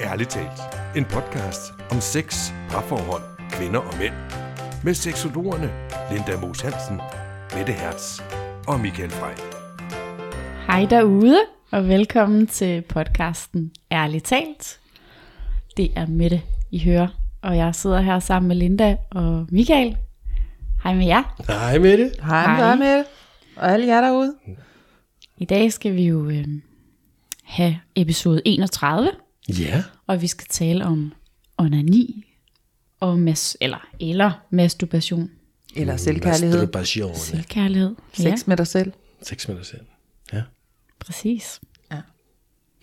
Ærligt talt. En podcast om sex, parforhold, kvinder og mænd. Med seksologerne Linda Moos Hansen, Mette Hertz og Michael Frey. Hej derude, og velkommen til podcasten Ærligt talt. Det er Mette, I hører, og jeg sidder her sammen med Linda og Michael. Hej med jer. Hej Mette. Hej, Hej. Hej. med Og alle jer derude. I dag skal vi jo øh, have episode 31, Ja. Og vi skal tale om onani, og mas- eller, eller masturbation. Eller selvkærlighed. Masturbation. Selvkærlighed. Sex med dig selv. Sex med dig selv. Ja. præcis.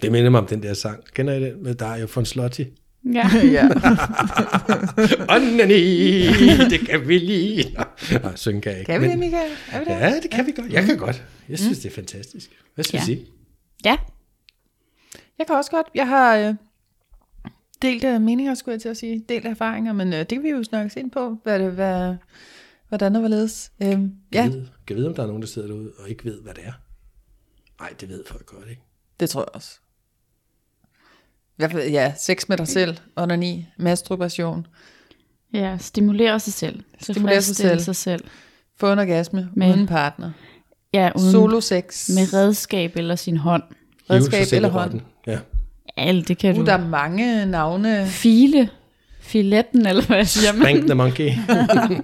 Det minder mig om den der sang. Kender I den med Dario von Slotti? Ja. ja. Onani, det kan vi lige. Nej, synge kan jeg ikke. Kan vi det, Michael? Er vi det? Ja, det kan vi godt. Jeg kan godt. Jeg synes, det er fantastisk. Hvad skal Ja. vi sige? ja, Jeg kan også godt. Jeg har øh, delt af meninger, skulle jeg til at sige. Delt af erfaringer, men øh, det kan vi jo snakke ind på, hvad det, hvad, hvordan og hvorledes. Øh, Ja. Kan jeg vide, om der er nogen, der sidder derude og ikke ved, hvad det er? Nej, det ved folk godt, ikke? det tror jeg også. I hvert fald, ja, sex med dig selv, onani, masturbation, ja, stimulere sig selv. Stimulere sig selv. sig selv. få en orgasme, Med- uden partner, Ja, uden, solo sex, med redskab eller sin hånd. Redskab eller hånd. Ja. Alt, det kan Uh, du. der er mange navne. File. Filetten, eller hvad siger man? Spank the monkey.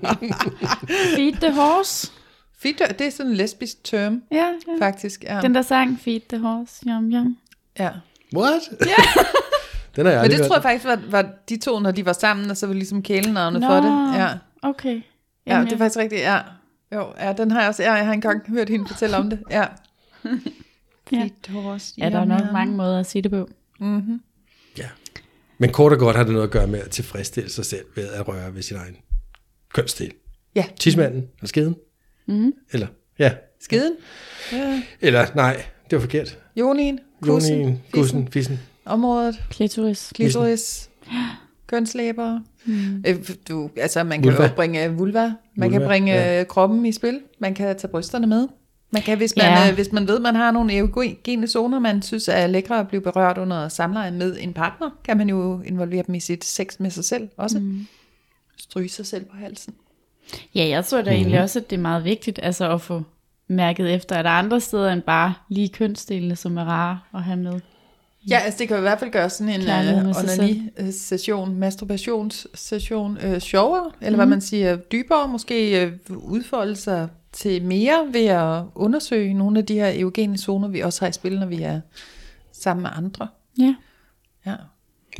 Feed the horse. Fedt, det er sådan en lesbisk term, Ja, ja. faktisk. Ja. Den der sang, Feed the horse. Yum, yum. ja. What? Den har jeg Men det tror jeg faktisk var, var de to, når de var sammen, og så var ligesom kælenavnet Nå, for det. Ja. Okay. ja, Jamen, det er faktisk rigtigt, ja. Jo, ja, den har jeg også, ja, jeg har engang hørt hende fortælle om det, ja. Ja. Horse. Ja, der er nok mange måder at sige det på. Mm-hmm. Ja. Men kort og godt har det noget at gøre med at tilfredsstille sig selv ved at røre ved sin egen kønsdel. Ja, Tismanden og skeden. Mhm. Eller, ja. skiden. Ja. Eller, nej, det var forkert. Jonien, kussen, Jonien, fissen, gussen, fissen. området, Klitoris. klitoris, kønslæber. Mm. Øh, Du, altså, man kan Vulva. jo bringe vulva, man Vulva, kan bringe ja. kroppen i spil, man kan tage brysterne med. Man kan, hvis man, Ja. ja. hvis man ved, man har nogle erogene zoner, man synes er lækre at blive berørt under samleje med en partner, kan man jo involvere dem i sit sex med sig selv også. Mm. Stryge sig selv på halsen. Ja, jeg tror da Mhm. egentlig også, at det er meget vigtigt altså at få mærket efter, at der er andre steder end bare lige kønsdelene, som er rare at have med. Ja, altså det kan i hvert fald gøre sådan en uh, onani-session, masturbationssession uh, sjovere, eller Mhm. hvad man siger, dybere, måske uh, udfolde sig til mere ved at undersøge nogle af de her erogene zoner, vi også har i spil, når vi er sammen med andre. Ja. Ja.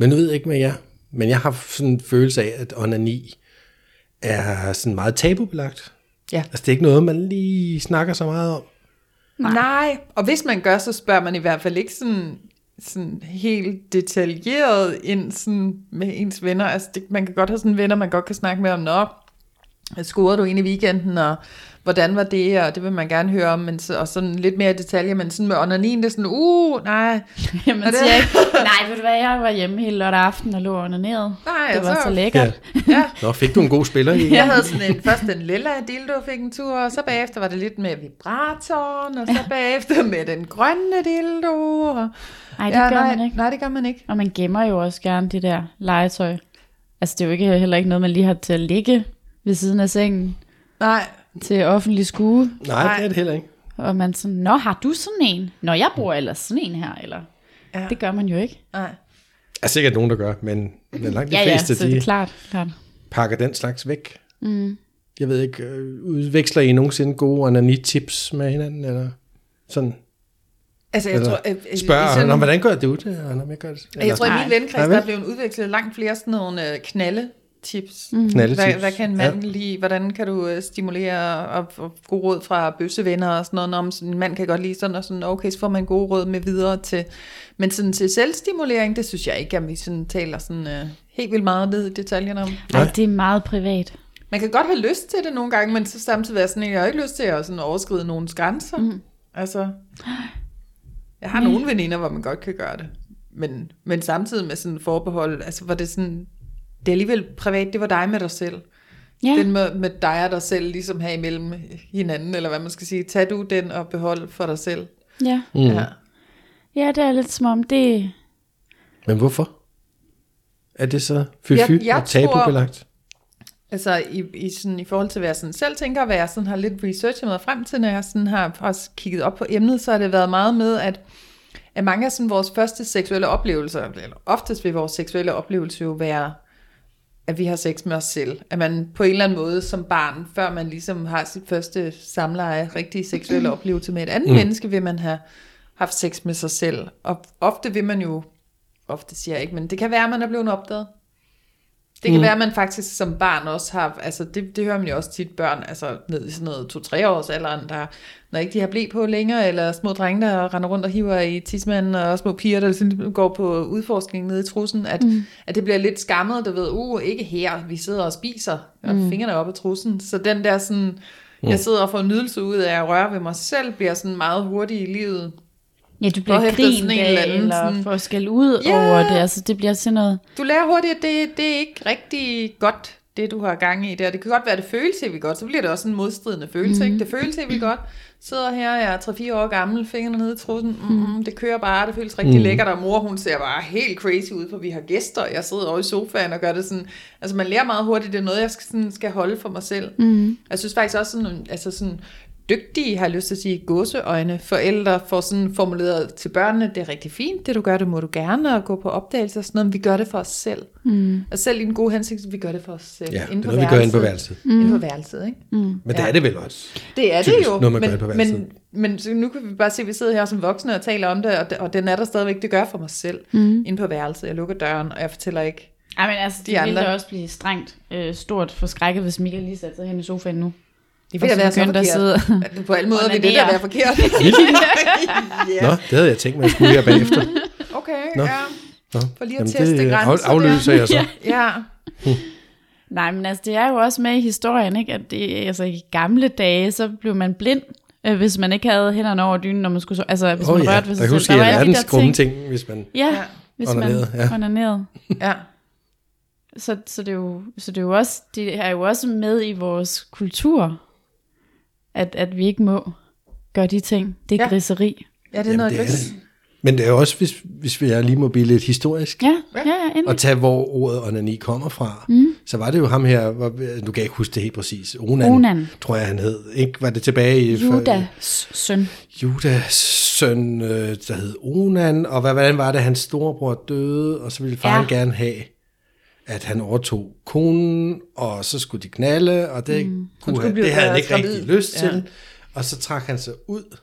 Men nu ved jeg ikke med jer, men jeg har sådan en følelse af, at onani er sådan meget tabubelagt. Ja. Altså det er ikke noget, man lige snakker så meget om. Nej. Nej, og hvis man gør, så spørger man i hvert fald ikke sådan, sådan helt detaljeret ind sådan med ens venner. Altså det, man kan godt have sådan venner, man godt kan snakke med om, nå, scorede du ind i weekenden, og hvordan var det, og det vil man gerne høre om, men så, og sådan lidt mere detaljer, men sådan med onanin, det er sådan, uh, nej, Jamen, det- ikke, nej, ved du hvad, jeg var hjemme hele lørdag aften og lå onaneret. nej, Det var så, så lækkert. ja. Nå, fik du en god spiller i? Jeg havde sådan en, først en lilla dildo fik en tur, og så bagefter var det lidt med vibratoren, og så bagefter med den grønne dildo. Og, Nej, det gør nej, man ikke. Nej, det gør man ikke. Og man gemmer jo også gerne det der legetøj. Altså, det er jo ikke, heller ikke noget, man lige har til at ligge ved siden af sengen Nej, til offentlig skue. Nej, det er det heller ikke. Og man sådan, nå, har du sådan en? Nå, jeg bruger ellers sådan en her, eller? Ja. Det gør man jo ikke. nej. Der er sikkert nogen, der gør, men, men langt de Ja, ja, fleste, så det de er klart. klart. pakker den slags væk. Mm. Jeg ved ikke, øh, udveksler I nogensinde gode onani-tips med hinanden, eller sådan? Altså, jeg Eller tror, øh, øh, Spørger, sådan, hvordan gør du det? Og når jeg gør det? jeg tror, i Nej. min venkreds, Ja, der blev udvekslet langt flere sådan nogle øh, knalde tips. Mm. Hvad, hvad kan en mand ja. lide? Hvordan kan du øh, stimulere og få gode råd fra bøssevenner og sådan noget? Om sådan, en mand kan godt lide sådan og sådan, okay, så får man gode råd med videre til. Men sådan til selvstimulering, det synes jeg ikke, at vi sådan taler sådan øh, helt vildt meget ned i detaljerne om. Ej, Nej. det er meget privat. Man kan godt have lyst til det nogle gange, men så samtidig være sådan, jeg har ikke lyst til at sådan overskride nogens grænser. Mm. Altså, jeg har nogle veninder, hvor man godt kan gøre det. Men, men samtidig med sådan forbehold, altså var det sådan, det er alligevel privat, det var dig med dig selv. Ja, Den med, med dig og dig selv ligesom her imellem hinanden, eller hvad man skal sige. Tag du den og behold for dig selv. ja. Mm. Ja. ja, det er lidt som om det... Men hvorfor? Er det så fy-fy Jeg- jeg og tabubelagt? Altså i, i, sådan, i forhold til, hvad jeg sådan selv tænker, hvad jeg sådan har lidt researchet mig frem til, når jeg sådan har også kigget op på emnet, så har det været meget med, at, at mange af sådan vores første seksuelle oplevelser, eller oftest vil vores seksuelle oplevelse jo være, at vi har sex med os selv. At man på en eller anden måde som barn, før man ligesom har sit første samleje, rigtig seksuelle oplevelse med et andet mm. menneske, vil man have haft sex med sig selv. Og ofte vil man jo, ofte siger jeg ikke, men det kan være, at man er blevet opdaget. Det kan mm. være, at man faktisk som barn også har, altså det, det hører man jo også tit børn, altså ned i sådan noget 2-3 års alderen, der, når ikke de har blæ på længere, eller små drenge, der render rundt og hiver i tidsmanden, og små piger, der sådan går på udforskning nede i trussen, at, mm. at det bliver lidt skammet, du ved, uh, ikke her, vi sidder og spiser, og mm. fingrene op af trussen, så den der sådan, jeg sidder og får nydelse ud af at røre ved mig selv, bliver sådan meget hurtigt i livet, Ja, du bliver grint en af, eller anden eller sådan- får skæld ud Ja. over det. Altså, det bliver sådan noget... Du lærer hurtigt, at det, det er ikke rigtig godt, det du har gang i der. Det kan godt være, at det føles helt godt, så bliver det også en modstridende følelse. Mm. Ikke? Det føles helt godt. Sidder her, jeg er 3-4 år gammel, fingrene nede i trussen. Mm, det kører bare, det føles rigtig mm. lækkert, og mor hun ser bare helt crazy ud, for vi har gæster. Jeg sidder over i sofaen og gør det sådan. Altså man lærer meget hurtigt, det er noget, jeg skal, sådan, skal holde for mig selv. Mm. Jeg synes faktisk også sådan, altså sådan dygtige, har jeg lyst til at sige, gåseøjne forældre får sådan formuleret til børnene, det er rigtig fint, det du gør, det må du gerne, og gå på opdagelse og sådan noget, men vi gør det for os selv. Mm. Og selv i den gode hensigt, vi gør det for os selv. Ja, det er noget, vi gør inde på værelset. Mm. Inde på værelset, ikke? Mm. Men det Ja. er det vel også. Det er det jo, noget, man gør men, på værelset. men, men så nu kan vi bare se, at vi sidder her som voksne og taler om det, og, det, og den er der stadigvæk, det gør for mig selv, mm. inde på værelset. Jeg lukker døren, og jeg fortæller ikke. Ej, men altså, De det ville andre. da også blive strengt øh, stort forskrækket, hvis Michael lige satte sig hen i sofaen nu. Det vil da være så begyndte at forkert. sidde- På alle måder vil det da være forkert. ja. Nå, det havde jeg tænkt mig, at jeg skulle her bagefter. Okay, Nå. ja. Nå, For lige at jamen teste det grænser afløser der. jeg så. Ja. Nej, men altså, det er jo også med i historien, ikke? At det, altså, i gamle dage, så blev man blind, øh, hvis man ikke havde hænderne over dynen, når man skulle sove. Altså, hvis Åh man oh, ja, rørte ved der sig kan selv. huske, var at alle de der grumme ting, hvis man... Ja, Ja. hvis Onanerede, man ja. onanerede. ja. Så, så, det er jo, så det er jo også, det er jo også med i vores kultur, at, at vi ikke må gøre de ting. Det er Ja. griseri. Ja, det er Jamen, noget det er det. Men det er også, hvis, hvis vi er lige må blive lidt historisk, Ja, ja, ja, endelig. og tage, hvor ordet onani kommer fra, mm. så var det jo ham her, hvor, nu kan jeg ikke huske det helt præcis, Onan, Onan. tror jeg han hed. Ikke? Var det tilbage i... Judas søn. Judas søn, øh, der hed Onan, og hvad, hvordan var det, hans storebror døde, og så ville faren Ja. gerne have, at han overtog konen, og så skulle de knalde, og det, mm. kunne han, det havde han ikke rigtig lyst Ja. til. Og så trak han sig ud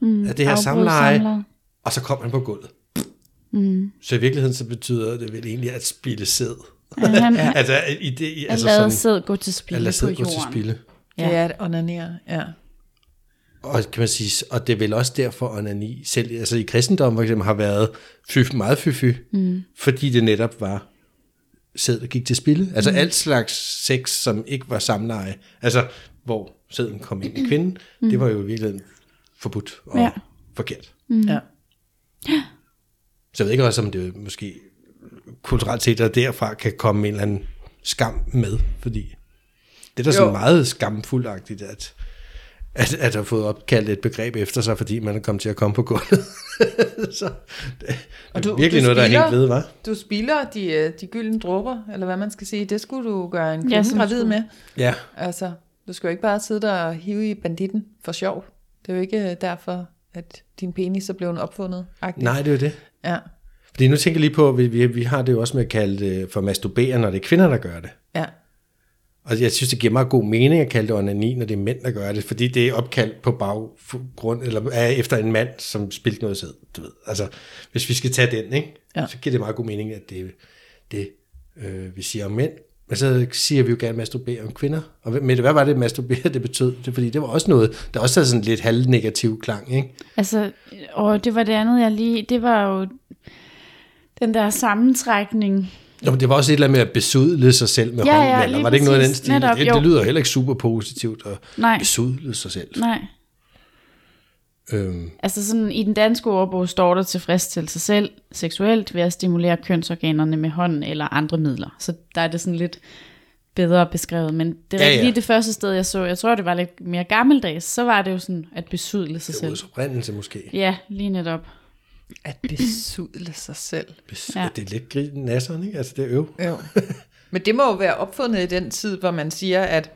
mm. af det her samleje, og så kom han på gulvet. Mm. Så i virkeligheden så betyder det vel egentlig at spille sæd. Ja, han, altså, i det, i- at altså lade sådan, sæd gå til at spilde lade på sæd gå til jorden. spilde. Ja. Det er at onanere, ja. Og kan man sige, og det er vel også derfor, at onani selv, altså i kristendommen for eksempel, har været fy, meget fy, mm. fordi det netop var sæd, der gik til spilde. Altså mm. alt slags sex, som ikke var samleje, altså hvor sæden kom ind i kvinden, mm. det var jo i virkeligheden forbudt og ja. Forkert. Mm. ja. Så jeg ved ikke også, om det måske kulturelt set, og derfra kan komme en eller anden skam med, fordi det er da sådan meget skamfuldagtigt, at, at, at have fået opkaldt et begreb efter sig, fordi man er kommet til at komme på gulvet. så det, Og det du- er virkelig du noget, der er hængt ved, var. Du spilder de, øh, de gyldne dråber, eller hvad man skal sige. Det skulle du gøre en Ja, kvinde som gravid med. Ja, Altså, du skal jo ikke bare sidde der og hive i banditten for sjov. Det er jo ikke øh, derfor, at din penis er blevet opfundet. -agtigt. nej, det er jo det. Ja, Fordi nu tænker jeg lige på, at vi, vi, vi har det jo også med at kalde det for masturbere, når det er kvinder, der gør det. ja. Og jeg synes, det giver meget god mening at kalde det onani, når det er mænd, der gør det, fordi det er opkaldt på baggrund, eller er efter en mand, som spilte noget sæd, du ved. Altså, hvis vi skal tage den, ikke? Ja. så giver det meget god mening, at det er det, øh, vi siger om mænd. Men så siger vi jo gerne masturbere om kvinder. Og hvad- Mette, hvad var det, masturbere det betød? Det, fordi det var også noget, der også havde sådan lidt halvnegativ klang, ikke? Altså, og det var det andet, jeg lige... Det var jo den der sammentrækning. Nå, men det var også et eller andet med at besudle sig selv med Ja, ja, hånden, eller lige var det ikke noget af den stil? Netop, det, det, lyder heller ikke super positivt at Nej. besudle sig selv. Nej. Øhm, Altså sådan, i den danske ordbog står der tilfredsstille sig selv seksuelt ved at stimulere kønsorganerne med hånden eller andre midler. Så der er det sådan lidt bedre beskrevet. Men det er Ja, ja, ja. lige det første sted, jeg så, jeg tror, det var lidt mere gammeldags, så var det jo sådan at besydle sig det selv. er oprindelse måske. Ja, lige netop. At besudle sig selv. Ja. Det er lidt grin nasseren, ikke? Altså, det er øv. Jo. Men det må jo være opfundet i den tid, hvor man siger, at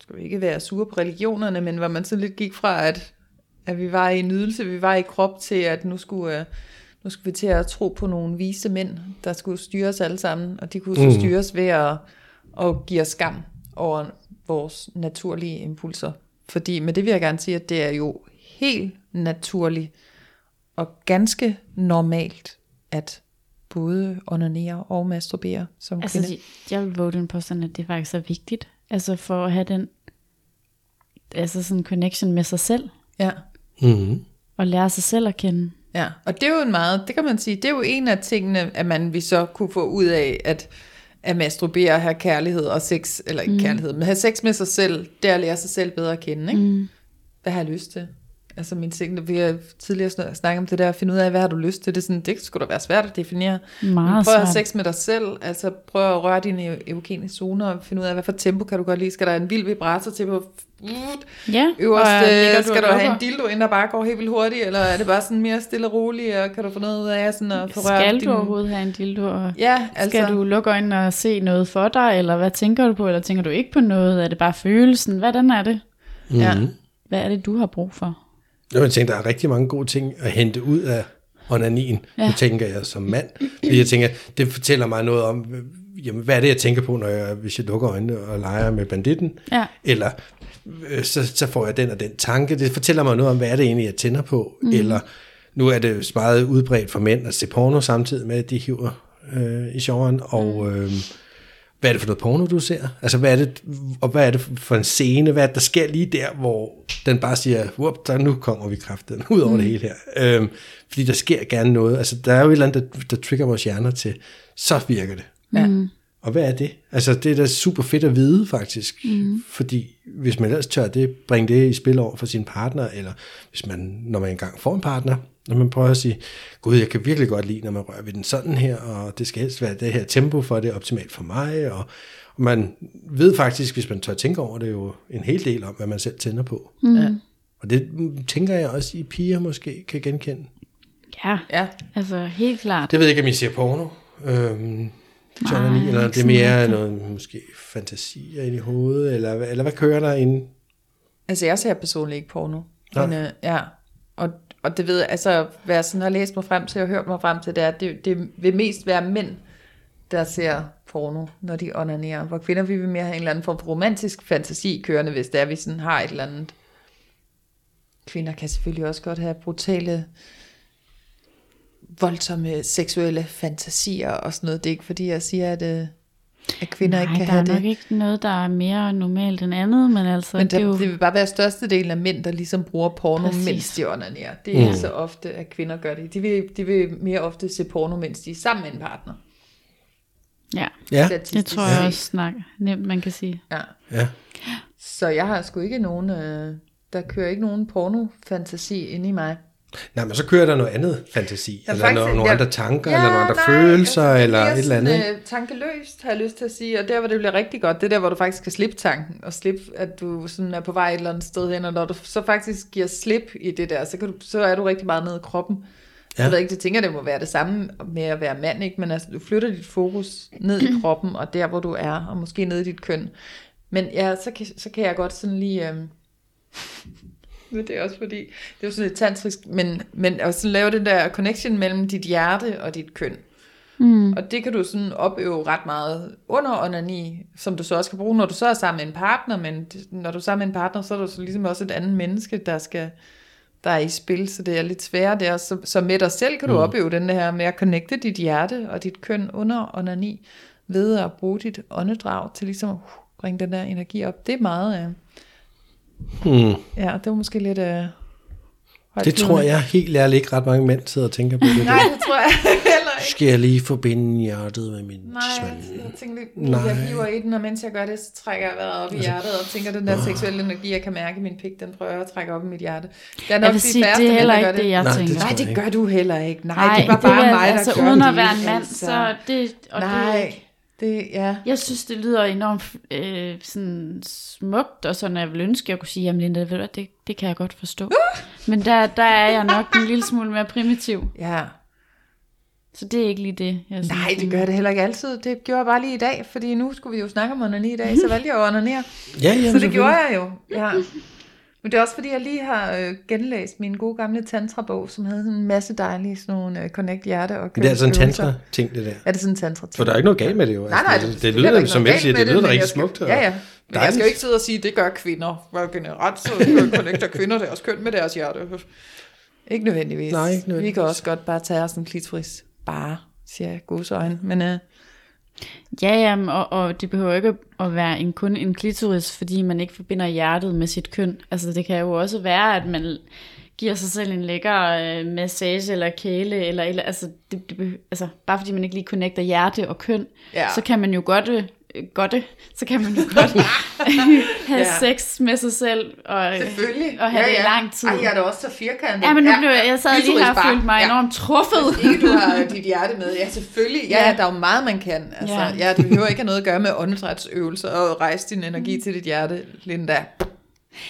skal vi ikke være sure på religionerne, men hvor man så lidt gik fra, at, at vi var i nydelse, vi var i krop til, at nu skulle, øh, nu skulle vi til at tro på nogle vise mænd, der skulle styre os alle sammen, og de kunne så Mm. styres ved at, at give os skam over vores naturlige impulser. Fordi med det vil jeg gerne sige, at det er jo helt naturligt og ganske normalt, at både onanere og masturbere som Altså, kvinde. de- jeg vil våge den påstand, at det faktisk er vigtigt. Altså for at have den altså sådan connection med sig selv, Ja. Mm-hmm. og lære sig selv at kende. Ja, og det er jo en meget, det kan man sige, det er jo en af tingene, at man vi så kunne få ud af, at, at masturbere og have kærlighed og sex, eller ikke mm. kærlighed, men have sex med sig selv, det er at lære sig selv bedre at kende, ikke? Mm. Hvad har jeg lyst til? Altså min ting, vi har tidligere snak- snakket om det der, at finde ud af, hvad har du lyst til, det, er sådan, det skulle da være svært at definere. Meget prøv at have sex med dig selv, altså prøv at røre dine evogene zoner, og finde ud af, hvad for tempo kan du godt lide. Skal der en vild vibrator til på Ja, øverst, og øh, du skal og du have en dildo ind, der bare går helt vildt hurtigt, eller er det bare sådan mere stille og roligt, og kan du få noget ud af sådan at få rørt Skal du din... overhovedet have en dildo? Og Ja, altså... Skal du lukke øjnene og se noget for dig, eller hvad tænker du på, eller tænker du ikke på noget? Er det bare følelsen? Hvordan er det? Ja. Mm-hmm. Hvad er det, du har brug for? Jeg tænker, der er rigtig mange gode ting at hente ud af onanien. Ja. Tænker jeg som mand. Fordi jeg tænker, det fortæller mig noget om, jamen, hvad er det, jeg tænker på, når jeg, hvis jeg lukker øjnene og leger med banditten? Ja. Eller øh, så, så får jeg den og den tanke. Det fortæller mig noget om, hvad er det egentlig, jeg tænder på? Mm. Eller nu er det meget udbredt for mænd at se porno samtidig med, at de hiver øh, i sjoveren. Og øh, hvad er det for noget porno, du ser? Altså, hvad er det, og hvad er det for en scene? Hvad er det, der sker lige der, hvor den bare siger, Whoop, der, nu kommer vi kraften ud over mm. det hele her. Øhm, fordi der sker gerne noget. Altså, der er jo et eller andet, der, der trigger vores hjerner til, så virker det. Ja. Og hvad er det? Altså, det er da super fedt at vide, faktisk. Mm. Fordi hvis man ellers tør det, bringe det i spil over for sin partner, eller hvis man, når man engang får en partner, når man prøver at sige, gud, jeg kan virkelig godt lide, når man rører ved den sådan her, og det skal helst være det her tempo, for at det er optimalt for mig, og, og man ved faktisk, hvis man tør tænke over det, jo en hel del om, hvad man selv tænder på. Mm. Ja. Og det tænker jeg også, I piger måske kan genkende. Ja, Ja, altså helt klart. Det ved jeg ikke, om I ser porno. Øhm, Nej, eller det er mere noget måske fantasier ind i hovedet, eller, eller hvad kører der inde? altså jeg ser personligt ikke porno. Nej. Men, øh, ja, og, det ved jeg, altså hvad jeg sådan har læst mig frem til og hørt mig frem til, det er, at det, det vil mest være mænd, der ser porno, når de onanerer. Hvor kvinder vi vil mere have en eller anden form for romantisk fantasi kørende, hvis det er, vi sådan har et eller andet. Kvinder kan selvfølgelig også godt have brutale, voldsomme seksuelle fantasier og sådan noget. Det er ikke fordi, jeg siger, at, øh, at kvinder Nej, ikke kan der have er det. nok ikke noget, der er mere normalt end andet, men altså, Men det er der, jo... det vil bare være størstedelen af mænd, der ligesom bruger porno, Præcis. Mens de onanerer. Det er mm. ikke så ofte, at kvinder gør det. De vil, de vil mere ofte se porno, mens de er sammen med en partner. Ja, Ja, det tror jeg også snak, nemt, man kan sige. Ja. ja. Så jeg har sgu ikke nogen, øh, der kører ikke nogen porno-fantasi inde i mig. Nej, men så kører der noget andet fantasi, Ja, eller faktisk, nogle, nogle jeg- andre tanker, eller nogle andre følelser, jeg- eller et eller andet. Sådan, øh, tankeløst, har jeg lyst til at sige. Og der, hvor det bliver rigtig godt, det er der, hvor du faktisk kan slippe tanken, og slippe, at du sådan er på vej et eller andet sted hen, og når du så faktisk giver slip i det der, så, kan du, så er du rigtig meget nede i kroppen. Ja. Ja. Jeg ved ikke, det tænker, det må være det samme med at være mand, ikke? men altså, du flytter dit fokus ned i kroppen, og der, hvor du er, og måske ned i dit køn. Men ja, så kan, så kan jeg godt sådan lige... Øhm, men det er også fordi, det er jo sådan lidt tantrisk, men, men at sådan lave den der connection mellem dit hjerte og dit køn. Mm. Og det kan du sådan opøve ret meget under onani, som du så også kan bruge, når du så er sammen med en partner, men når du er sammen med en partner, så er du så ligesom også et andet menneske, der skal der er i spil, så det er lidt sværere der. Så, så med dig selv kan du mm. opøve den her med at connecte dit hjerte og dit køn under onani, ved at bruge dit åndedrag til ligesom at uh, bringe den der energi op. Det er meget, øh, Hmm. ja, det var måske lidt... Øh, Det tror jeg helt ærligt ikke ret mange mænd sidder og tænker på det. Nej, det tror jeg heller ikke. Skal jeg lige forbinde hjertet med min Nej, svand? jeg tænker lidt, Nej. jeg hiver i den, og mens jeg gør det, så trækker jeg vejret op i hjertet, og tænker, den der seksuelle energi, jeg kan mærke i min pik, den prøver jeg at trække op i mit hjerte. Det er nok Jeg vil de sige, færreste det er heller der gør ikke det, jeg Nej, det tænker. Nej, det gør du heller ikke. Nej, Nej, det var bare vil- mig, der altså, gør uden det. at være en mand, altså. så det, og Nej, det, Det, ja. Jeg synes, det lyder enormt øh, sådan smukt, og sådan, jeg vil ønske, at jeg kunne sige, jamen Linda, ved du, det, det kan jeg godt forstå. Men der, der er jeg nok en lille smule mere primitiv. Ja. Så det er ikke lige det, jeg synes. Nej, det gør det heller ikke altid. Det gjorde jeg bare lige i dag, fordi nu skulle vi jo snakke om onani i dag, så valgte jeg jo at onanere. Ja, ja, Så det gjorde jeg jo, ja. Men det er også fordi, jeg lige har øh, genlæst min gode gamle tantra-bog, som havde sådan en masse dejlige sådan nogle øh, connect hjerte og Det er altså en tantra-ting, det der. Er det sådan en tantra For der er ikke noget galt med det jo. Nej, nej, Altså, det, det, det, lyder, er som noget jeg siger, galt det med lyder rigtig jeg skal- smukt. og Ja, ja. Men jeg dejligt. skal jo ikke sidde og sige, at det gør kvinder. Hvor generelt så connecter kvinder deres køn med deres hjerte. Ikke nødvendigvis. Nej, ikke Vi kan nødvendigvis. også godt bare tage os en klitoris. Bare, siger jeg godsøjne. Men øh, Ja, jamen, og, og det behøver ikke at være en, kun en klitoris, fordi man ikke forbinder hjertet med sit køn. Altså det kan jo også være, at man giver sig selv en lækker øh, massage eller kæle, eller, eller altså, det, det, altså bare fordi man ikke lige connecter hjerte og køn, Ja. så kan man jo godt, øh, godt så kan man jo godt have Ja. sex med sig selv og, selvfølgelig. og have det i lang tid. Ej, jeg er da også så firkantet. Ja, men nu blev jeg, jeg sad lige her og følte mig Ja. enormt truffet. Ikke du har dit hjerte med. Ja, selvfølgelig. Ja, Ja. ja. der er jo meget, man kan. Altså, Ja. ja. ja det behøver ikke have noget at gøre med åndedrætsøvelser og rejse din energi til dit hjerte, Linda.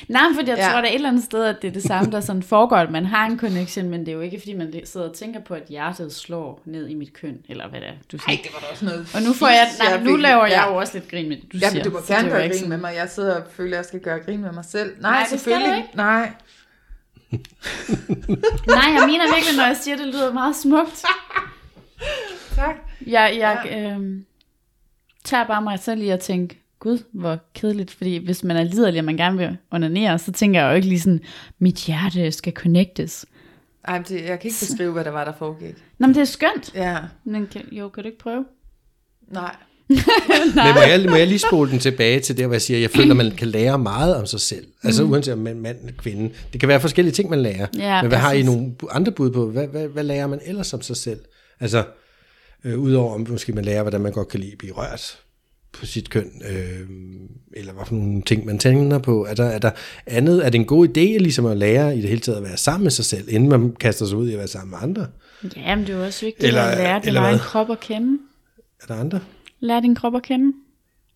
Nej, for jeg Ja. tror, der er et eller andet sted, at det er det samme, der sådan foregår, at man har en connection, men det er jo ikke, fordi man sidder og tænker på, at hjertet slår ned i mit køn, eller hvad det er, du siger. Nej, det var da også noget og nu får jeg, nej, nu laver jeg ja. jo også lidt grin med det, du Ja, siger. men du må gerne gøre grin sådan- med mig. Jeg sidder og føler, at jeg skal gøre grin med mig selv. Nej, Nej, det skal selvfølgelig du ikke. Nej. Nej, jeg mener virkelig, når jeg siger, det lyder meget smukt. Tak. Jeg, jeg øh, tager bare mig selv i at tænke, gud, hvor kedeligt, fordi hvis man er liderlig, og man gerne vil onanere, så tænker jeg jo ikke lige sådan, mit hjerte skal connectes. Ej, men det, jeg kan ikke beskrive, hvad der var, der foregik. Nå, men det er skønt. Ja. Men kan, jo, kan du ikke prøve? Nej. Men må jeg, må jeg lige spole den tilbage til der, hvor jeg siger, at jeg føler, at man kan lære meget om sig selv. Altså uanset om man er mand eller kvinde. Det kan være forskellige ting, man lærer. Ja, Men hvad har I præcis. nogle andre bud på? Hvad, hvad, hvad lærer man ellers om sig selv? Altså, øh, udover om måske man lærer, hvordan man godt kan lide at blive rørt på sit køn, øh, eller hvad for nogle ting, man tænker på. Er der, er der andet? Er det en god idé ligesom at lære i det hele taget at være sammen med sig selv, inden man kaster sig ud i at være sammen med andre? Ja, men det er jo også vigtigt Eller- at lære din egen krop at kende. Er der andre? Lær din krop at kende.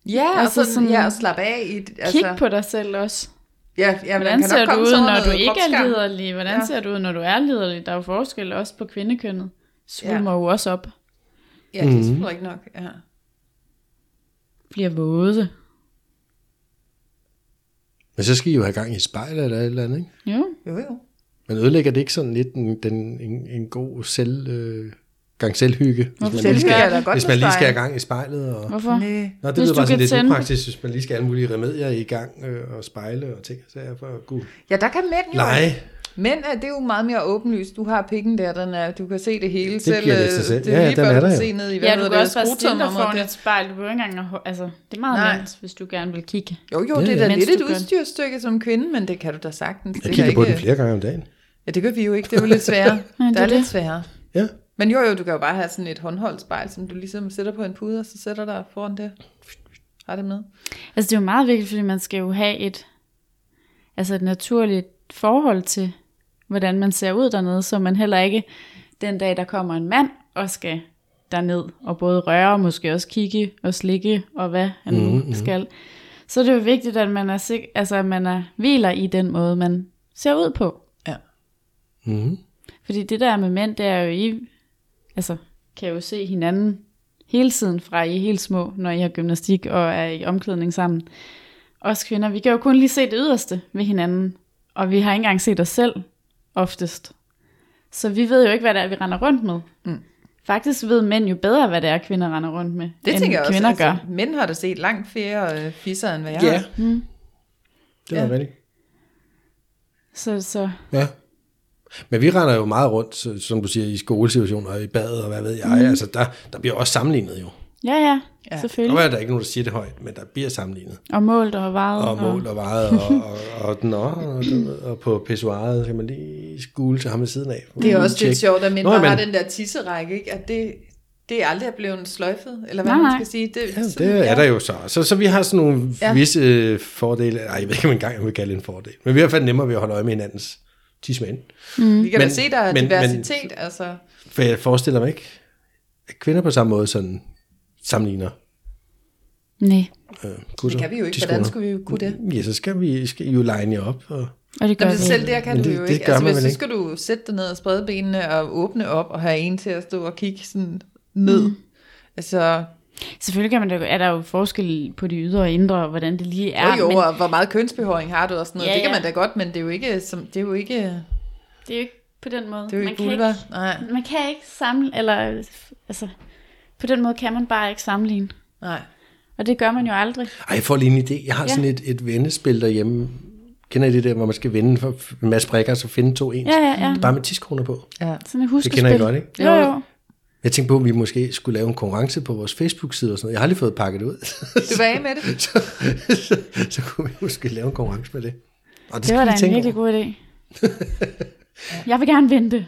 Ja, altså og sådan, sådan- ja, og slappe af i det. Altså, Kig på dig selv også. ja, ja, men Hvordan kan ser du ud, når du ikke er liderlig? Hvordan Ja. ser du ud, når du er liderlig? Der er jo forskel også på kvindekønnet. Svulmer jo også op. Ja, det er selvfølgelig ikke nok. Ja. Bliver våde. Men så skal I jo have gang i et spejl eller et eller andet, ikke? Jo. Jo, jo. Men ødelægger det ikke sådan lidt en, den, en, en god selv, øh, gang selvhygge, hvis man, lige er skal, godt hvis man lige skal have gang i spejlet? Og... Hvorfor? Nej. Nå, det Hvis lyder bare sådan lidt tænde- upraktisk, hvis man lige skal have alle mulige remedier i gang øh, og spejle og ting, så er for at kunne Ja, der kan mænd jo. lege. Mænd er det er jo meget mere åbenlyst. Du har pikken der, den er, du kan se det hele selv. giver lidt øh, sig selv. Det Ja, er ja, lige den er du der jo. se ned i, hvad Ja, du kan det, også bare stille foran det- et spejl. Du behøver ikke engang at... Altså, det er meget Nej. nemt, hvis du gerne vil kigge. Jo, jo, Ja, det er ja. da Mens lidt et udstyrstykke som kvinde, men det kan du da sagtens. Jeg Det kigger kan på ikke... den flere gange om dagen. Ja, det gør vi jo ikke. Det er jo lidt sværere. Det det er er lidt det. sværere. Ja, Men jo, jo, du kan jo bare have sådan et håndholdt spejl, som du ligesom sætter på en pude, og så sætter dig foran det. Har det med. Altså, det er jo meget vigtigt, fordi man skal jo have et, altså et naturligt forhold til, hvordan man ser ud dernede, så man heller ikke den dag, der kommer en mand og skal derned og både røre og måske også kigge og slikke og hvad han nu mm-hmm. skal. Så er det jo vigtigt, at man er, sik- altså, at man er hviler i den måde, man ser ud på. Ja. mm-hmm. Fordi det der med mænd, det er jo I, altså, kan jo se hinanden hele tiden fra I er helt små, når I har gymnastik og er i omklædning sammen. Os kvinder, vi kan jo kun lige se det yderste ved hinanden, og vi har ikke engang set os selv oftest. Så vi ved jo ikke, hvad det er, vi render rundt med. Mm. Faktisk ved mænd jo bedre, hvad det er, kvinder render rundt med, Det end tænker jeg også. kvinder altså, gør. Mænd har da set langt flere øh, fisser, end hvad jeg Ja, har. Mm. det var Ja. rigtigt. Så, så Ja. Men vi render jo meget rundt, så- som du siger, i skolesituationer og i bad og hvad ved jeg. Mm. Altså, der, der bliver også sammenlignet jo. Ja, ja, Ja. ja. Selvfølgelig. er der ikke nogen, der siger det højt, men der bliver sammenlignet. Og målt og vejet. Og mål og vejet, og, og, og, og, og, og, og på pissoiret kan man lige skule til ham ved siden af. Det er også lidt sjovt, at Nå, men- har den der tisserække, ikke? at det, det er aldrig blevet sløjfet, eller hvad Nej, man nej. skal sige. Det, Ja, sådan, det er der jo så. så. Så vi har sådan nogle Ja. ja. visse øh, fordele. Ej, jeg ved ikke, om engang jeg vil kalde det en fordel. Men vi er i hvert fald nemmere ved at holde øje med hinandens tismænd. Vi kan da Men- se, der er men- diversitet. altså. For jeg forestiller mig ikke, at kvinder på samme måde sådan sammenligner Nej, øh, gutter. Det kan vi jo ikke. Hvordan skulle vi jo kunne det? Ja, så skal vi skal I jo line jer op. Og, og det gør Nå, vi men selv der kan Men du det- jo det ikke. gør Altså, man hvis, så skal du sætte dig ned og sprede benene og åbne op og have en til at stå og kigge sådan ned. Mm. Altså, Selvfølgelig kan man da, er der jo forskel på de ydre og indre, og hvordan det lige er. jo, jo, men og hvor meget kønsbehåring har du og sådan noget. Ja, det kan ja. man da godt, men det er jo ikke, som, det er jo ikke, det er jo ikke på den måde. det er jo man, ikke kan vulva. ikke, Nej, man kan ikke samle, eller altså, på den måde kan man bare ikke sammenligne. nej. Og det gør man jo aldrig. ej, jeg får lige en idé. Jeg har Ja. sådan et, et vendespil derhjemme. Kender I det der, hvor man skal vende for en masse brikker, så finde to ens? Ja, ja, ja. Bare med 10 kroner på. Ja. Sådan et huskespil. kender I godt, ikke? Jo, jo. Jeg tænkte på, at vi måske skulle lave en konkurrence på vores Facebook-side og sådan noget. Jeg har lige fået pakket det ud. Du var af med det? så, så, så kunne vi måske lave en konkurrence med det. Og Det var da en virkelig god idé. jeg vil gerne vente.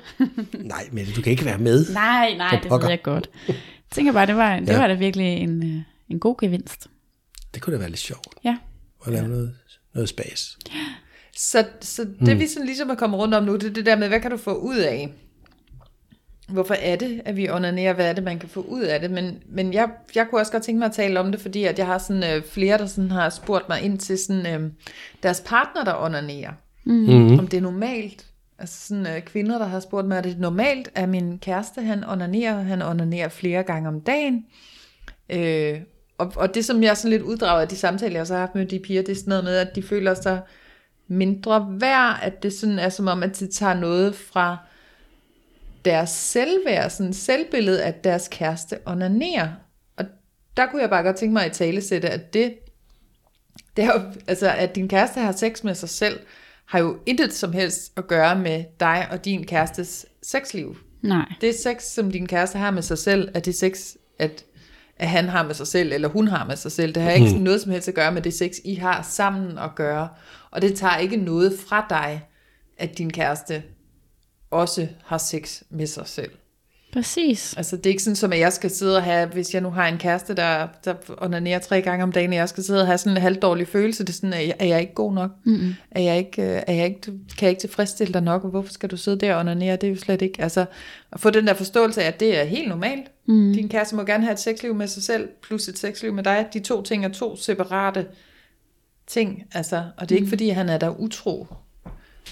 Nej, men du kan ikke være med. Nej, nej, det ved jeg godt. Jeg tænker bare, det var, det Ja. var da virkelig en, øh, en god gevinst. Det kunne da være lidt sjovt Ja. at lave noget, noget spas. Så, så det Hmm. vi sådan ligesom er kommet rundt om nu, det er det der med, hvad kan du få ud af? Hvorfor er det, at vi onanerer? Hvad er det, man kan få ud af det? Men, men jeg, jeg kunne også godt tænke mig at tale om det, fordi at jeg har sådan, øh, flere, der sådan har spurgt mig ind til sådan, øh, deres partner, der onanerer. Mm. Om det er normalt. Altså sådan øh, kvinder, der har spurgt mig, er det normalt, at min kæreste, han onanerer, han onanerer flere gange om dagen. Øh, og, og det, som jeg sådan lidt uddrager af de samtaler, jeg så har haft med de piger, det er sådan noget med, at de føler sig mindre værd, at det sådan er som om, at de tager noget fra deres selvværd, sådan selvbillede, at deres kæreste onanerer. Og der kunne jeg bare godt tænke mig at tale sætte, at det, det er jo, altså at din kæreste har sex med sig selv, har jo intet som helst at gøre med dig og din kærestes sexliv. Nej. Det sex, som din kæreste har med sig selv, er det sex, at, at han har med sig selv, eller hun har med sig selv. Det har ikke Mm. noget som helst at gøre med det sex, I har sammen at gøre. Og det tager ikke noget fra dig, at din kæreste også har sex med sig selv. Præcis. Altså det er ikke sådan, som at jeg skal sidde og have, hvis jeg nu har en kæreste, der, der onanerer tre gange om dagen, og jeg skal sidde og have sådan en halvdårlig følelse, det er sådan, er jeg, er jeg ikke god nok? Mm-hmm. Er jeg ikke, øh, er jeg ikke, kan jeg ikke tilfredsstille dig nok, og hvorfor skal du sidde der og onanere? Det er jo slet ikke, altså at få den der forståelse af, at det er helt normalt. Mm. Din kæreste må gerne have et sexliv med sig selv, plus et sexliv med dig. De to ting er to separate ting, altså, og det er ikke fordi, han er der utro.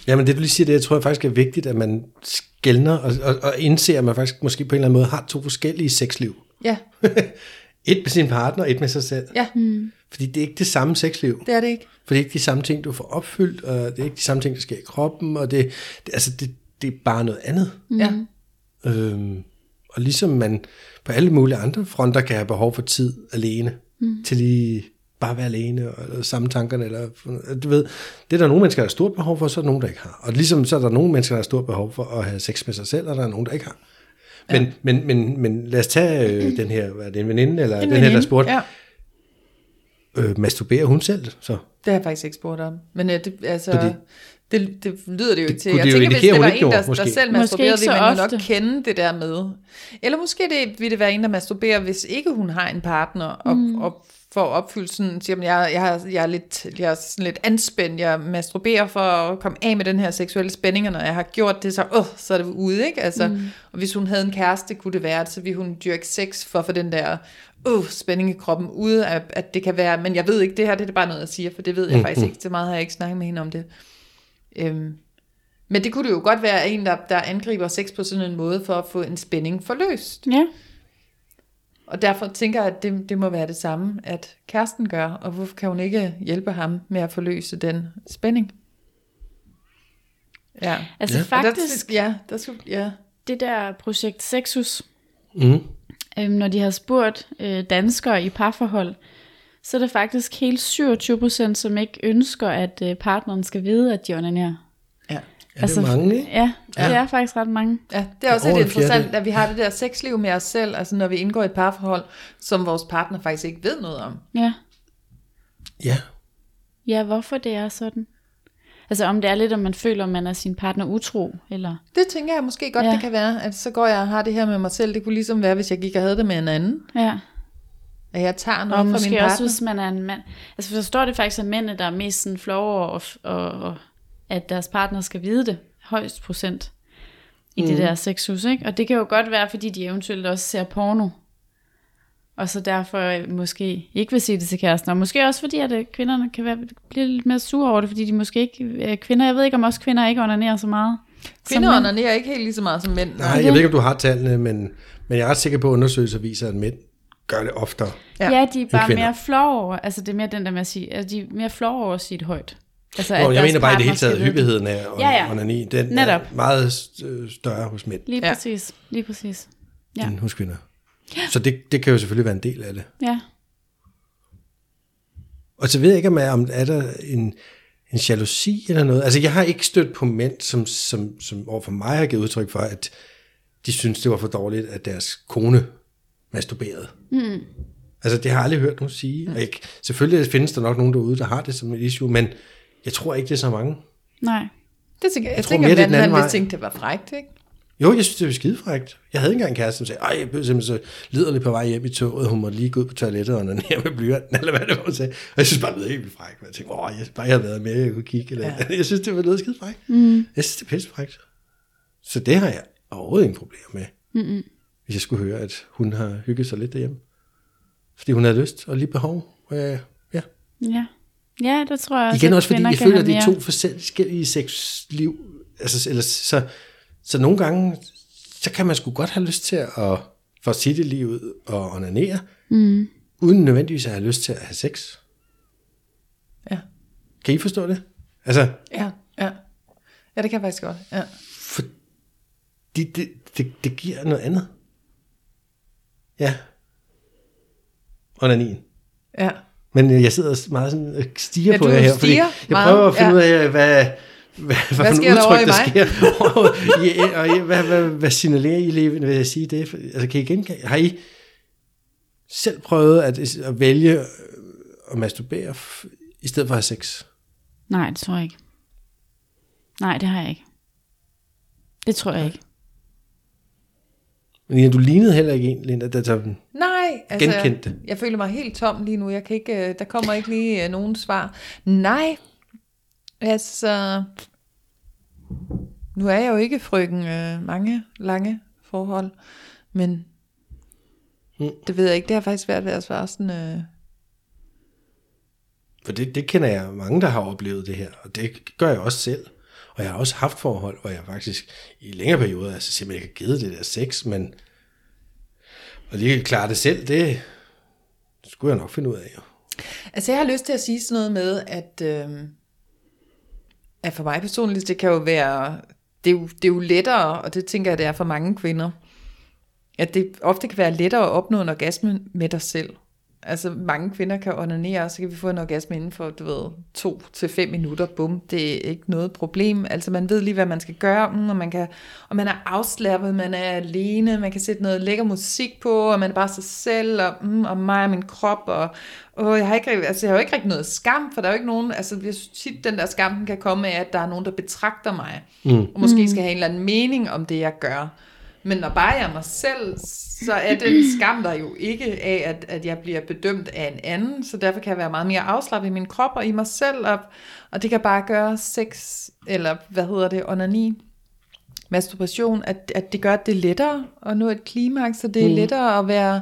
Jamen det du lige siger, det jeg tror jeg faktisk er vigtigt, at man skældner og, og, og indser, at man faktisk måske på en eller anden måde har to forskellige sexliv. Ja, et med sin partner, og et med sig selv. ja, Fordi det er ikke det samme sexliv. det er det ikke. For det er ikke de samme ting, du får opfyldt, og det er ikke de samme ting, der sker i kroppen, og det, det, altså det, det er bare noget andet. Ja. Øhm, og ligesom man på alle mulige andre fronter kan have behov for tid alene, mm. til lige bare være alene, og, eller samme tankerne, eller du ved, det er der nogle mennesker, der har stort behov for, så er der nogen, der ikke har. Og ligesom så er der nogle mennesker, der har stort behov for at have sex med sig selv, og der er nogen, der ikke har. Men, ja. men, men, men lad os tage øh, den her, hvad er det en veninde, eller den her, der veninde. spurgte, Ja. øh, masturberer hun selv så? Det har jeg faktisk ikke spurgt om. Men øh, det, altså, Fordi- det, det lyder det jo Det ikke til. kunne Jeg det jo tænker, hvis det var en, der, gjorde, der måske. selv masturberede, ikke ville man jo ofte. nok kende det der med. Eller måske det, ville det være en, der masturberer, hvis ikke hun har en partner, og, mm. og for at opfylde sådan, siger, man, jeg, jeg, jeg, er lidt, jeg er sådan lidt anspændt, jeg masturberer for at komme af med den her seksuelle spænding, og når jeg har gjort det, så, øh, så er det ude, ikke? Altså, mm. Og hvis hun havde en kæreste, kunne det være, at så ville hun dyrke sex for at få den der øh, spænding i kroppen ude, at, at det kan være, men jeg ved ikke, det her det er bare noget, jeg siger, for det ved jeg faktisk ikke, så meget har jeg ikke snakket med hende om det. Øhm, men det kunne det jo godt være en, der, der angriber sex på sådan en måde for at få en spænding forløst. Ja. Og derfor tænker jeg, at det, det må være det samme, at kæresten gør, og hvorfor kan hun ikke hjælpe ham med at forløse den spænding? Ja. Altså Ja. Og der- faktisk, ja, der skulle, ja. det der projekt Sexus, Mm. øhm, når de har spurgt øh, danskere i parforhold, så er det faktisk helt 27 procent, som ikke ønsker, at øh, partneren skal vide, at de onanerer. Ja. Er det mange, ikke? Ja, det Ja. er faktisk ret mange. Ja, det er også lidt en fjerdedel. interessant, at vi har det der sexliv med os selv, altså når vi indgår i et parforhold, som vores partner faktisk ikke ved noget om. Ja. Ja. ja, hvorfor det er sådan. Altså om det er lidt, om man føler, at man er sin partner utro, eller... Det tænker jeg måske godt, ja. Det kan være, at så går jeg og har det her med mig selv. Det kunne ligesom være, hvis jeg gik og havde det med en anden, Ja. at jeg tager noget Og fra min måske partner. også, hvis man er en mand. Altså for der står det faktisk, at mændene, der er mest sådan flove og, og, og, at deres partner skal vide det, højst procent, i mm. det der sexhus, ikke? Og det kan jo godt være, fordi de eventuelt også ser porno. og så derfor øh, måske ikke vil sige det til kæresten. Og måske også fordi, at øh, kvinderne kan være, blive lidt mere sure over det, fordi de måske ikke, øh, kvinder, jeg ved ikke om også kvinder ikke onanerer så meget. Kvinder onanerer ikke helt lige så meget som mænd. Nej, jeg ved ikke, om du har tallene, men, men jeg er ret sikker på, at undersøgelser viser, at mænd gør det oftere. Ja. Ja, de er bare mere flove over, altså det er mere den der med at sige, altså de er mere flove over at sige det højt. Altså, Nå, jeg mener bare i det hele taget, hyppigheden af Ja, ja. onani, den Netop. er meget øh, større hos mænd Lige Ja. præcis, lige præcis. Ja. ja. end hos kvinder. Så det, det kan jo selvfølgelig være en del af det. Ja, Og så ved jeg ikke, om er, om er der en, en jalousi eller noget. Altså, jeg har ikke stødt på mænd, som, som, som overfor mig har givet udtryk for, at de synes, det var for dårligt, at deres kone masturberede. Mm. Altså, det har jeg aldrig hørt nogen sige. Og ikke, selvfølgelig findes der nok nogen derude, der har det som et issue, men jeg tror ikke, det er så mange. nej. Det tænker jeg. Jeg, tror tænker, mere, det er den anden vej. tænke, det var frækt, ikke? Jo, jeg synes, det var skidefrægt. Jeg havde ikke engang en kæreste, som sagde, ej, jeg blev simpelthen så liderlig på vej hjem i toget, hun måtte lige gå ud på toilettet og onanere med blyanten, eller hvad det var, hun sagde. Og jeg synes bare, det lød helt vildt frækt. Jeg tænkte, åh, jeg, bare jeg havde været med, jeg kunne kigge. Eller, ja. Jeg synes, det var noget skidefrækt. Mm. Jeg synes, det er pissefrækt. Så det har jeg overhovedet ingen problemer med. Mm-mm. Hvis jeg skulle høre, at hun har hygget sig lidt derhjemme. Fordi hun havde lyst og lige behov. Øh, ja. Ja. Ja, det tror jeg også, Igen også, fordi jeg føler, at det er to forskellige sexliv. Altså, eller, så, så nogle gange, så kan man sgu godt have lyst til at, for at sige det lige ud, og onanere, mm. uden nødvendigvis at have lyst til at have sex. Ja. Kan I forstå det? Altså, Ja, ja. Ja, det kan jeg faktisk godt. Ja. fordi det, det, det giver noget andet. Ja. Onanien. Ja. Men øh, jeg sidder meget sådan og stiger Ja, på jer her, fordi jeg meget, prøver at finde ja. ud af, hvad, hvad, hvad, hvad sker der i der mig? sker. ja, og ja, hvad, hvad, hvad signalerer I lige, vil jeg sige det? Altså, kan I genkende? Har I selv prøvet at, at vælge øh, at masturbere i stedet for at have sex? Nej, det tror jeg ikke. Nej, det har jeg ikke. Det tror jeg ikke. Men du lignede heller ikke en, Linda, der tager den. Nej, altså, Genkendte det. jeg føler mig helt tom lige nu. Jeg kan ikke, øh, der kommer ikke lige øh, nogen svar. Nej, altså, nu er jeg jo ikke frøken øh, mange lange forhold, men Mm. det ved jeg ikke. Det har faktisk været ved at svare sådan, øh, For det, det kender jeg mange, der har oplevet det her, og det gør jeg også selv. Og jeg har også haft forhold, hvor jeg faktisk i længere perioder altså simpelthen ikke har givet det der sex, men og lige klare det selv, det skulle jeg nok finde ud af. Jo. Altså jeg har lyst til at sige sådan noget med, at, øh, at for mig personligt, det kan jo være, det er jo, det er jo lettere, og det tænker jeg, det er for mange kvinder, at det ofte kan være lettere at opnå en orgasme med dig selv. Altså mange kvinder kan onanere, og så kan vi få en orgasme inden for, du ved, to til fem minutter, bum, det er ikke noget problem. Altså man ved lige, hvad man skal gøre, mm, og man, kan, og man er afslappet, man er alene, man kan sætte noget lækker musik på, og man er bare sig selv, og, mm, og mig og min krop, og åh, jeg, har ikke, altså, jeg har jo ikke rigtig noget skam, for der er jo ikke nogen, altså jeg synes tit, den der skam den kan komme af, at der er nogen, der betragter mig, mm. og måske skal have en eller anden mening om det, jeg gør. Men når bare jeg er mig selv, så er den skam der jo ikke af, at, at jeg bliver bedømt af en anden, så derfor kan jeg være meget mere afslappet i min krop og i mig selv, og, og det kan bare gøre sex, eller hvad hedder det, onani, masturbation, at, at det gør, at det er lettere at nå et klimaks, så det er mm. lettere at være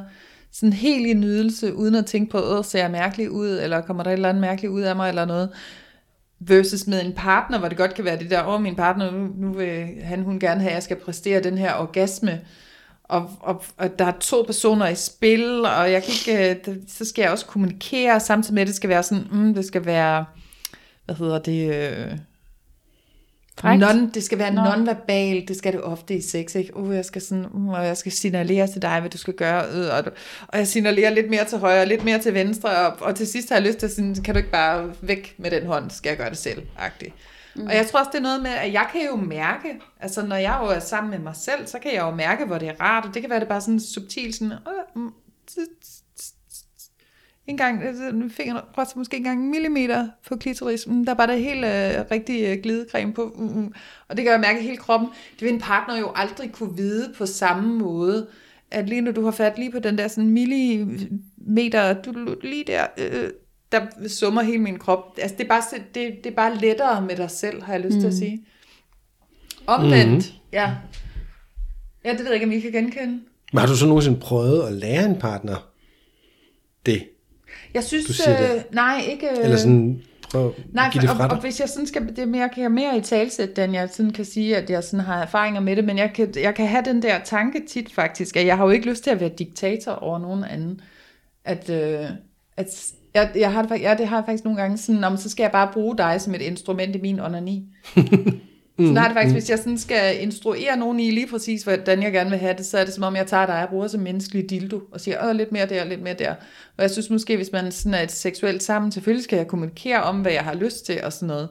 sådan helt i nydelse, uden at tænke på, åh, ser jeg mærkelig ud, eller kommer der et eller andet mærkeligt ud af mig, eller noget versus med en partner, hvor det godt kan være det der, åh, min partner, nu, nu vil han, hun gerne have, at jeg skal præstere den her orgasme, og, og, og der er to personer i spil, og jeg kan ikke, øh, det- så skal jeg også kommunikere, samtidig med, at det skal være sådan, mm, det skal være, hvad hedder det, øh, Frækt. non, det skal være Nå. non-verbal, det skal det ofte i sex, ikke? Uh, jeg skal sådan, uh, og jeg skal signalere til dig, hvad du skal gøre, øh, og, og jeg signalerer lidt mere til højre, lidt mere til venstre, og, og til sidst har jeg lyst til sådan, kan du ikke bare væk med den hånd, skal jeg gøre det selv, agtigt. Mm. Og jeg tror også, det er noget med, at jeg kan jo mærke, altså når jeg jo er sammen med mig selv, så kan jeg jo mærke, hvor det er rart, og det kan være det bare sådan subtilt, sådan, øh, mm, en gang, altså, fingeren rører måske en gang en millimeter på klitoris, mm, der er bare det helt øh, rigtig øh, glidecreme på, mm, mm. og det kan jeg mærke i hele kroppen. Det vil en partner jo aldrig kunne vide på samme måde, at lige når du har fat lige på den der sådan millimeter, du lige der, øh, der summer hele min krop. Altså det er bare, det, det er bare lettere med dig selv, har jeg lyst mm. til at sige. Omvendt, mm. ja. Ja, det ved jeg ikke, om I kan genkende. Men har du så nogensinde prøvet at lære en partner det. Jeg synes, Du siger det. øh, nej, ikke... Øh, Eller sådan, prøv at Nej, give det fra og, og dig. hvis jeg sådan skal, det er mere, kan jeg mere i talsæt, end jeg sådan kan sige, at jeg sådan har erfaringer med det, men jeg kan, jeg kan have den der tanke tit faktisk, at jeg har jo ikke lyst til at være diktator over nogen anden. At, øh, at jeg, jeg har ja, det har jeg faktisk nogle gange sådan, om så skal jeg bare bruge dig som et instrument i min onani. Sådan har det faktisk, hvis jeg sådan skal instruere nogen i lige præcis, hvordan jeg gerne vil have det, så er det som om, jeg tager dig og bruger som menneskelig dildo, og siger, åh, lidt mere der, lidt mere der. Og jeg synes måske, hvis man sådan er et seksuelt sammen, selvfølgelig skal jeg kommunikere om, hvad jeg har lyst til og sådan noget.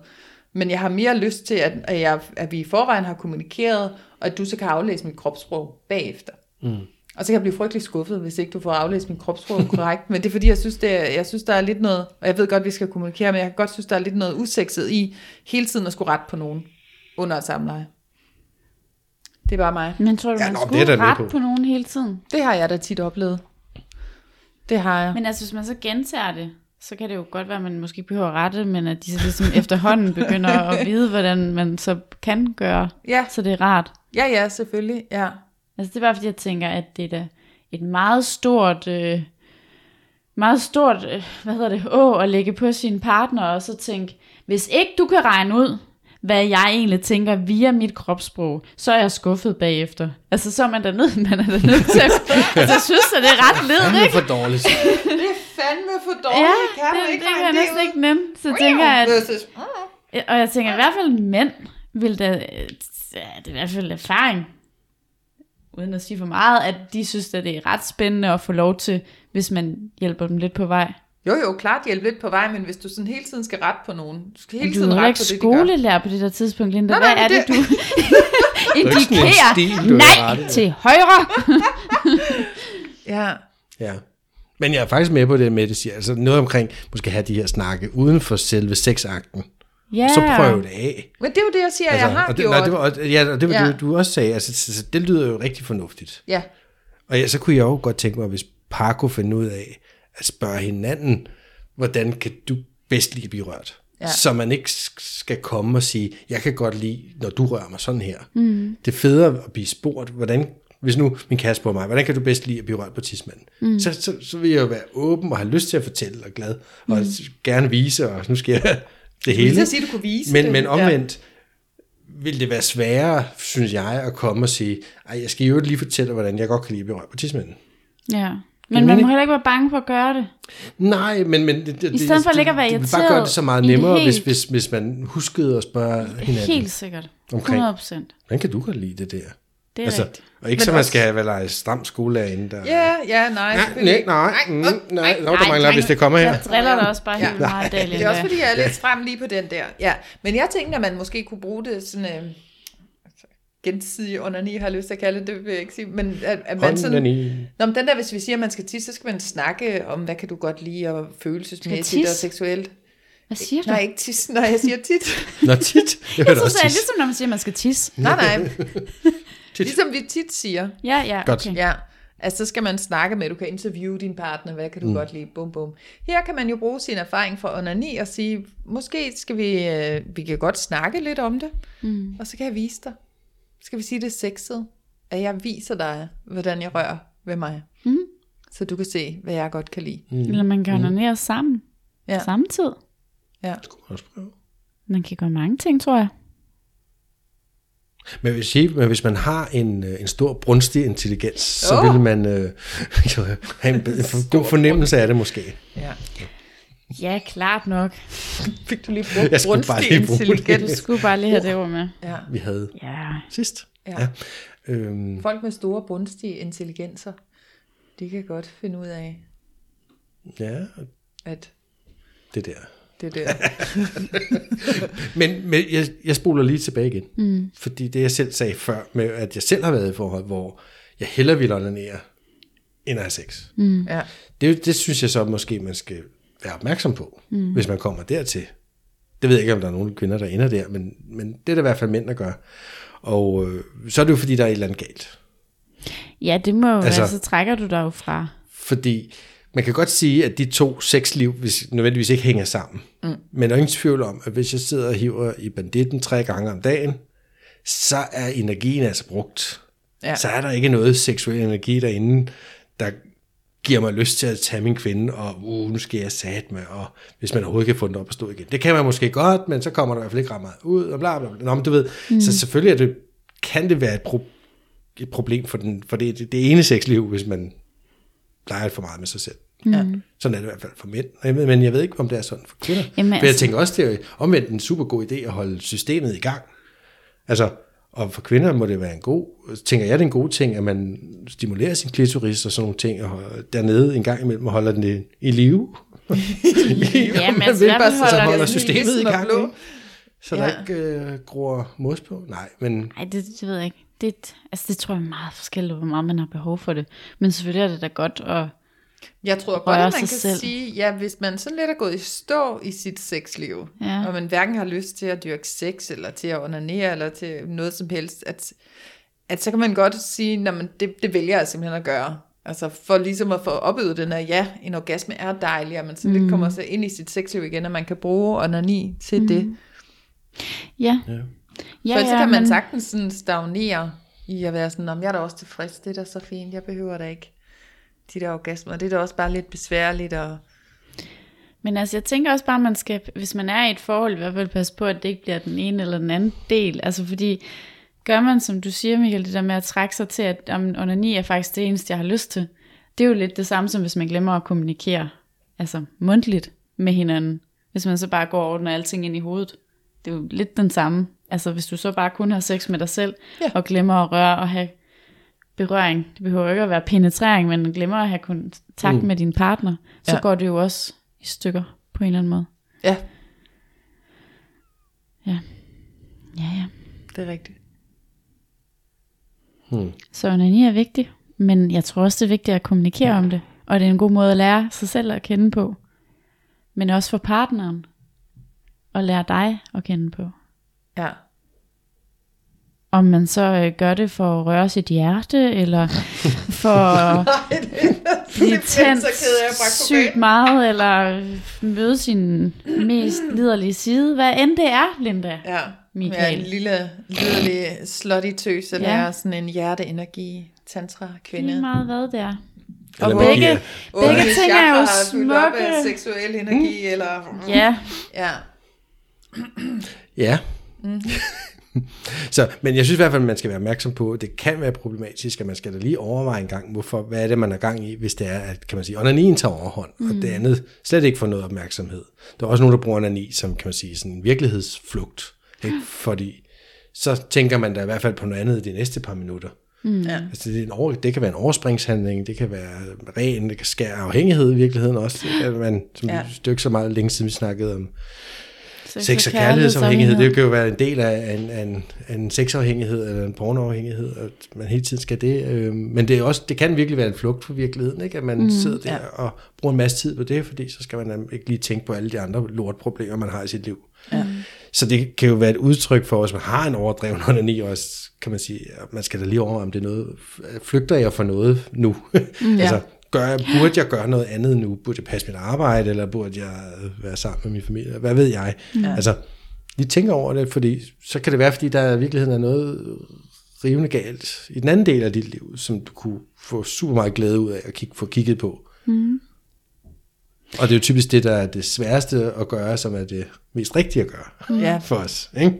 Men jeg har mere lyst til, at, at, jeg, at vi i forvejen har kommunikeret, og at du så kan aflæse mit kropssprog bagefter. Mm. Og så kan jeg blive frygtelig skuffet, hvis ikke du får aflæst min kropssprog korrekt. Men det er fordi, jeg synes, det er, jeg synes, der er lidt noget, og jeg ved godt, vi skal kommunikere, men jeg kan godt synes, der er lidt noget usekset i hele tiden at skulle rette på nogen under et samleje. Det er bare mig. Men tror du, Ja, man nå, skulle det er med rette på. på nogen hele tiden? Det har jeg da tit oplevet. Det har jeg. Men altså, hvis man så gentager det, så kan det jo godt være, at man måske ikke behøver at rette, men at de så ligesom efterhånden begynder at vide, hvordan man så kan gøre, Ja, så det er rart. ja, ja, selvfølgelig. Ja. Altså det er bare fordi, jeg tænker, at det er da et meget stort, øh, meget stort, øh, hvad hedder det, å at lægge på sin partner, og så tænke, hvis ikke du kan regne ud, hvad jeg egentlig tænker via mit kropssprog, så er jeg skuffet bagefter. Altså så er man da nødt, man er da nødt til at, altså jeg synes, at det er ret ledet, Det er ikke? for dårligt. Det er fandme for Ja, dårligt. det, det kan jeg næsten ikke nemme. Så tænker jeg, at, og jeg tænker i hvert fald mænd vil da, ja, det er i hvert fald erfaring, uden at sige for meget, at de synes, at det er ret spændende at få lov til, hvis man hjælper dem lidt på vej. Jo, jo, klart hjælpe lidt på vej, men hvis du sådan hele tiden skal rette på nogen, du skal hele Men du tiden rette ikke på det, de gør. skolelærer på det der tidspunkt, Linda. Nej, Hvad nej, er det, men du indikerer? stil, du Nej, til højre. Ja, Ja. Men jeg er faktisk med på det med, det siger. Altså noget omkring, måske have de her snakke uden for selve sexakten. Ja, Så prøv det af. men det er jo det, jeg siger, altså, jeg har og det, gjort. nej, det var, og- ja, og det var Ja. det, du også sagde. Altså, så, så det lyder jo rigtig fornuftigt. Ja, Og ja, så kunne jeg jo godt tænke mig, hvis par kunne finde ud af at spørge hinanden, hvordan kan du bedst lide at blive rørt? Ja. Så man ikke sk- skal komme og sige, jeg kan godt lide, når du rører mig sådan her. Mm. Det er federe at blive spurgt, hvordan, hvis nu min kæreste spørger mig, hvordan kan du bedst lide at blive rørt på tidsmanden? Mm. Så, så, så vil jeg jo være åben og have lyst til at fortælle og glad, og gerne vise, og nu skal jeg det hele. lige så sige, du kunne vise men, det. Men Ja. omvendt, vil det være sværere, synes jeg, at komme og sige, ej, jeg skal jo lige fortælle, hvordan jeg godt kan lide at blive rørt på tidsmanden. ja. Men man må heller ikke være bange for at gøre det. Nej, men, men det, det, I stedet for at ligge og være det, det vil bare irriteret gøre det så meget nemmere, hvis, helt- hvis, hvis man huskede at spørge hinanden, Helt sikkert. Omkring. 100 procent. hvordan kan du godt lide det der? Det er Altså, rigtigt. og ikke Men så man også- skal have vel en stram skolelærer der. ja, ja, nej, Nej, nej, ikke. nej, mm, nej, nå, der mangler, hvis det kommer her. Jeg driller dig også bare Ja. helt meget dag, Det er også fordi, jeg er lidt frem lige på den der. Ja, men jeg tænkte, at man måske kunne bruge det sådan... Øh, altså, gensidig onani, har jeg lyst til at kalde det, det vil jeg ikke sige, men at, at man sådan... Onani. Nå, men den der, hvis vi siger, at man skal tisse, så skal man snakke om, hvad kan du godt lide, og følelsesmæssigt og seksuelt. Hvad siger du? Nej, ikke tisse, nej, jeg siger tit. Nå, tit. Jeg Jeg synes, også det er tis. ligesom, når man siger, at man skal tisse. Nej, nej. Tit. Ligesom vi tit siger. Ja, ja, Godt. okay. Ja, altså så skal man snakke med, du kan interviewe din partner, hvad kan du mm. godt lide, bum bum. Her kan man jo bruge sin erfaring fra onani og sige, måske skal vi, øh, vi kan godt snakke lidt om det, mm. og så kan jeg vise dig. Skal vi sige det er sexet, at jeg viser dig, hvordan jeg rører ved mig. Mm. Så du kan se, hvad jeg godt kan lide. Mm. Eller man kan onanere sammen. Ja. Samtidig. Ja. Skulle man også prøve. Man kan gøre mange ting, tror jeg. Men hvis, men hvis man har en, øh, en stor brunstig intelligens, så Åh. vil man øh, jo have en, en god fornemmelse af det måske. ja. Ja, klart nok. Fik du lige brugt Jeg skulle bare lige bruge det. intelligens? Du skulle bare lige have det ord med. Ja. Vi havde Ja. sidst. Ja. Øhm, Folk med store brunstige intelligenser, de kan godt finde ud af, ja, at det der. det der... Men, men jeg, jeg spoler lige tilbage igen. Mm. Fordi det jeg selv sagde før, med at jeg selv har været i forhold, hvor jeg hellere vil onanere, end at have sex. Mm. ja. Det, det synes jeg så måske, man skal være opmærksom på, mm. hvis man kommer dertil. Det ved jeg ikke, om der er nogen kvinder, der ender der, men, men det er da i hvert fald mænd, der gør. Og øh, så er det jo, fordi der er et eller andet galt. Ja, det må jo Altså- altså, så trækker du dig jo fra. Fordi man kan godt sige, at de to sexliv hvis, nødvendigvis ikke hænger sammen. Mm. Men der er ingen tvivl om, at hvis jeg sidder og hiver i banditten tre gange om dagen, så er energien altså brugt. Ja. Så er der ikke noget seksuel energi derinde, der giver mig lyst til at tage min kvinde, og uh, nu skal jeg sat med, og hvis man overhovedet kan få den op og stå igen. Det kan man måske godt, men så kommer der i hvert fald ikke ret meget ud, og bla bla bla. Nå, men du ved, mm. så selvfølgelig er det, kan det være et, pro- et problem for, den, for det, det, det ene sexliv, hvis man leger for meget med sig selv. Ja. Sådan er det i hvert fald for mænd. Men jeg ved ikke, om det er sådan for kvinder. Jamen, for jeg altså- tænker også, det er omvendt en super god idé at holde systemet i gang. Altså, og for kvinder må det være en god, tænker jeg, det er en god ting, at man stimulerer sin klitoris og sådan nogle ting, og dernede en gang imellem holder den i, i live. Ja, man altså, vil bare, så holde holder systemet i gang, blå. så der Ja. ikke øh, gror mos på. Nej, men Nej, det, det ved jeg ikke. Det, altså, det tror jeg er meget forskelligt, hvor meget man har behov for det. Men selvfølgelig er det da godt at... Jeg tror godt, at man kan selv. sige, ja, hvis man sådan lidt er gået i stå i sit sexliv, Ja. og man hverken har lyst til at dyrke sex, eller til at onanere, eller til noget som helst, at, at så kan man godt sige, at det, det vælger jeg simpelthen at gøre. Altså for ligesom at få opøvet den her, ja, en orgasme er dejlig, og man så lidt kommer så ind i sit sexliv igen, og man kan bruge onani til mm. det. Ja. Ja. Ja, For så ja, kan man men- sagtens sådan stagnere i at være sådan, om jeg er da også tilfreds, det er da så fint, jeg behøver da ikke de der orgasmer. Det er da også bare lidt besværligt, og Men altså, jeg tænker også bare, at man skal, hvis man er i et forhold, i hvert fald passe på, at det ikke bliver den ene eller den anden del. Altså fordi, gør man, som du siger, Michael, det der med at trække sig til, at om onani er faktisk det eneste, jeg har lyst til. Det er jo lidt det samme, som hvis man glemmer at kommunikere, altså mundtligt med hinanden. Hvis man så bare går og ordner alting ind i hovedet. Det er jo lidt den samme. Altså hvis du så bare kun har sex med dig selv, Ja. ja. og glemmer at røre og have berøring. Det behøver ikke at være penetrering, men glemmer at have kontakt mm. med din partner, så Ja. ja. går det jo også i stykker på en eller anden måde. ja, Ja. Ja, ja. det er rigtigt. Så onani er vigtigt, men jeg tror også, det er vigtigt at kommunikere om det. Og det er en god måde at lære sig selv at kende på. Men også for partneren. At lære dig at kende på. Ja. Om man så øh, gør det for at røre sit hjerte, eller for at blive tændt sygt meget, eller møde sin mest liderlige side. Hvad end det er, Linda. Ja, Michael. En lille, liderlig slutty tøs, eller Ja. sådan en hjerteenergi, tantra Lige kvinde. meget hvad det er. Eller Og man begge, begge Otte ting er jo fyldt op af smukke. seksuel energi, eller... Ja, Ja. Ja. så, men jeg synes i hvert fald, at man skal være opmærksom på, at det kan være problematisk, at man skal da lige overveje en gang, hvorfor, hvad er det, man er gang i, hvis det er, at kan man sige, onanien tager overhånd, mm. og det andet slet ikke får noget opmærksomhed. Der er også nogen, der bruger onani som, kan man sige, sådan en virkelighedsflugt, ikke? fordi så tænker man da i hvert fald på noget andet de næste par minutter. Mm. ja. Altså, det, er en over, det kan være en overspringshandling, det kan være ren, det kan skære afhængighed i virkeligheden også. Det kan man, som Ja. er jo ikke så meget længe siden, vi snakkede om sex, sex og kærlighedsafhængighed, det kan jo være en del af en, en, en sexafhængighed eller en pornoafhængighed, at man hele tiden skal det. Øh, men det, er også, det kan virkelig være en flugt fra virkeligheden, ikke? at man mm, sidder der ja. og bruger en masse tid på det, fordi så skal man ikke lige tænke på alle de andre lortproblemer, man har i sit liv. Ja. Så det kan jo være et udtryk for, hvis man har en overdreven onani, også kan man sige, at man skal da lige over, om det er noget, flygter jeg for noget nu? Mm, altså, gør jeg, burde jeg gøre noget andet nu? Burde jeg passe mit arbejde, eller burde jeg være sammen med min familie? Hvad ved jeg? Ja. Altså, lige tænker over det, fordi så kan det være, fordi der i virkeligheden er noget rivende galt i den anden del af dit liv, som du kunne få super meget glæde ud af at kigge, få kigget på. Mm. Og det er jo typisk det, der er det sværeste at gøre, som er det mest rigtige at gøre Ja. for os. Ikke?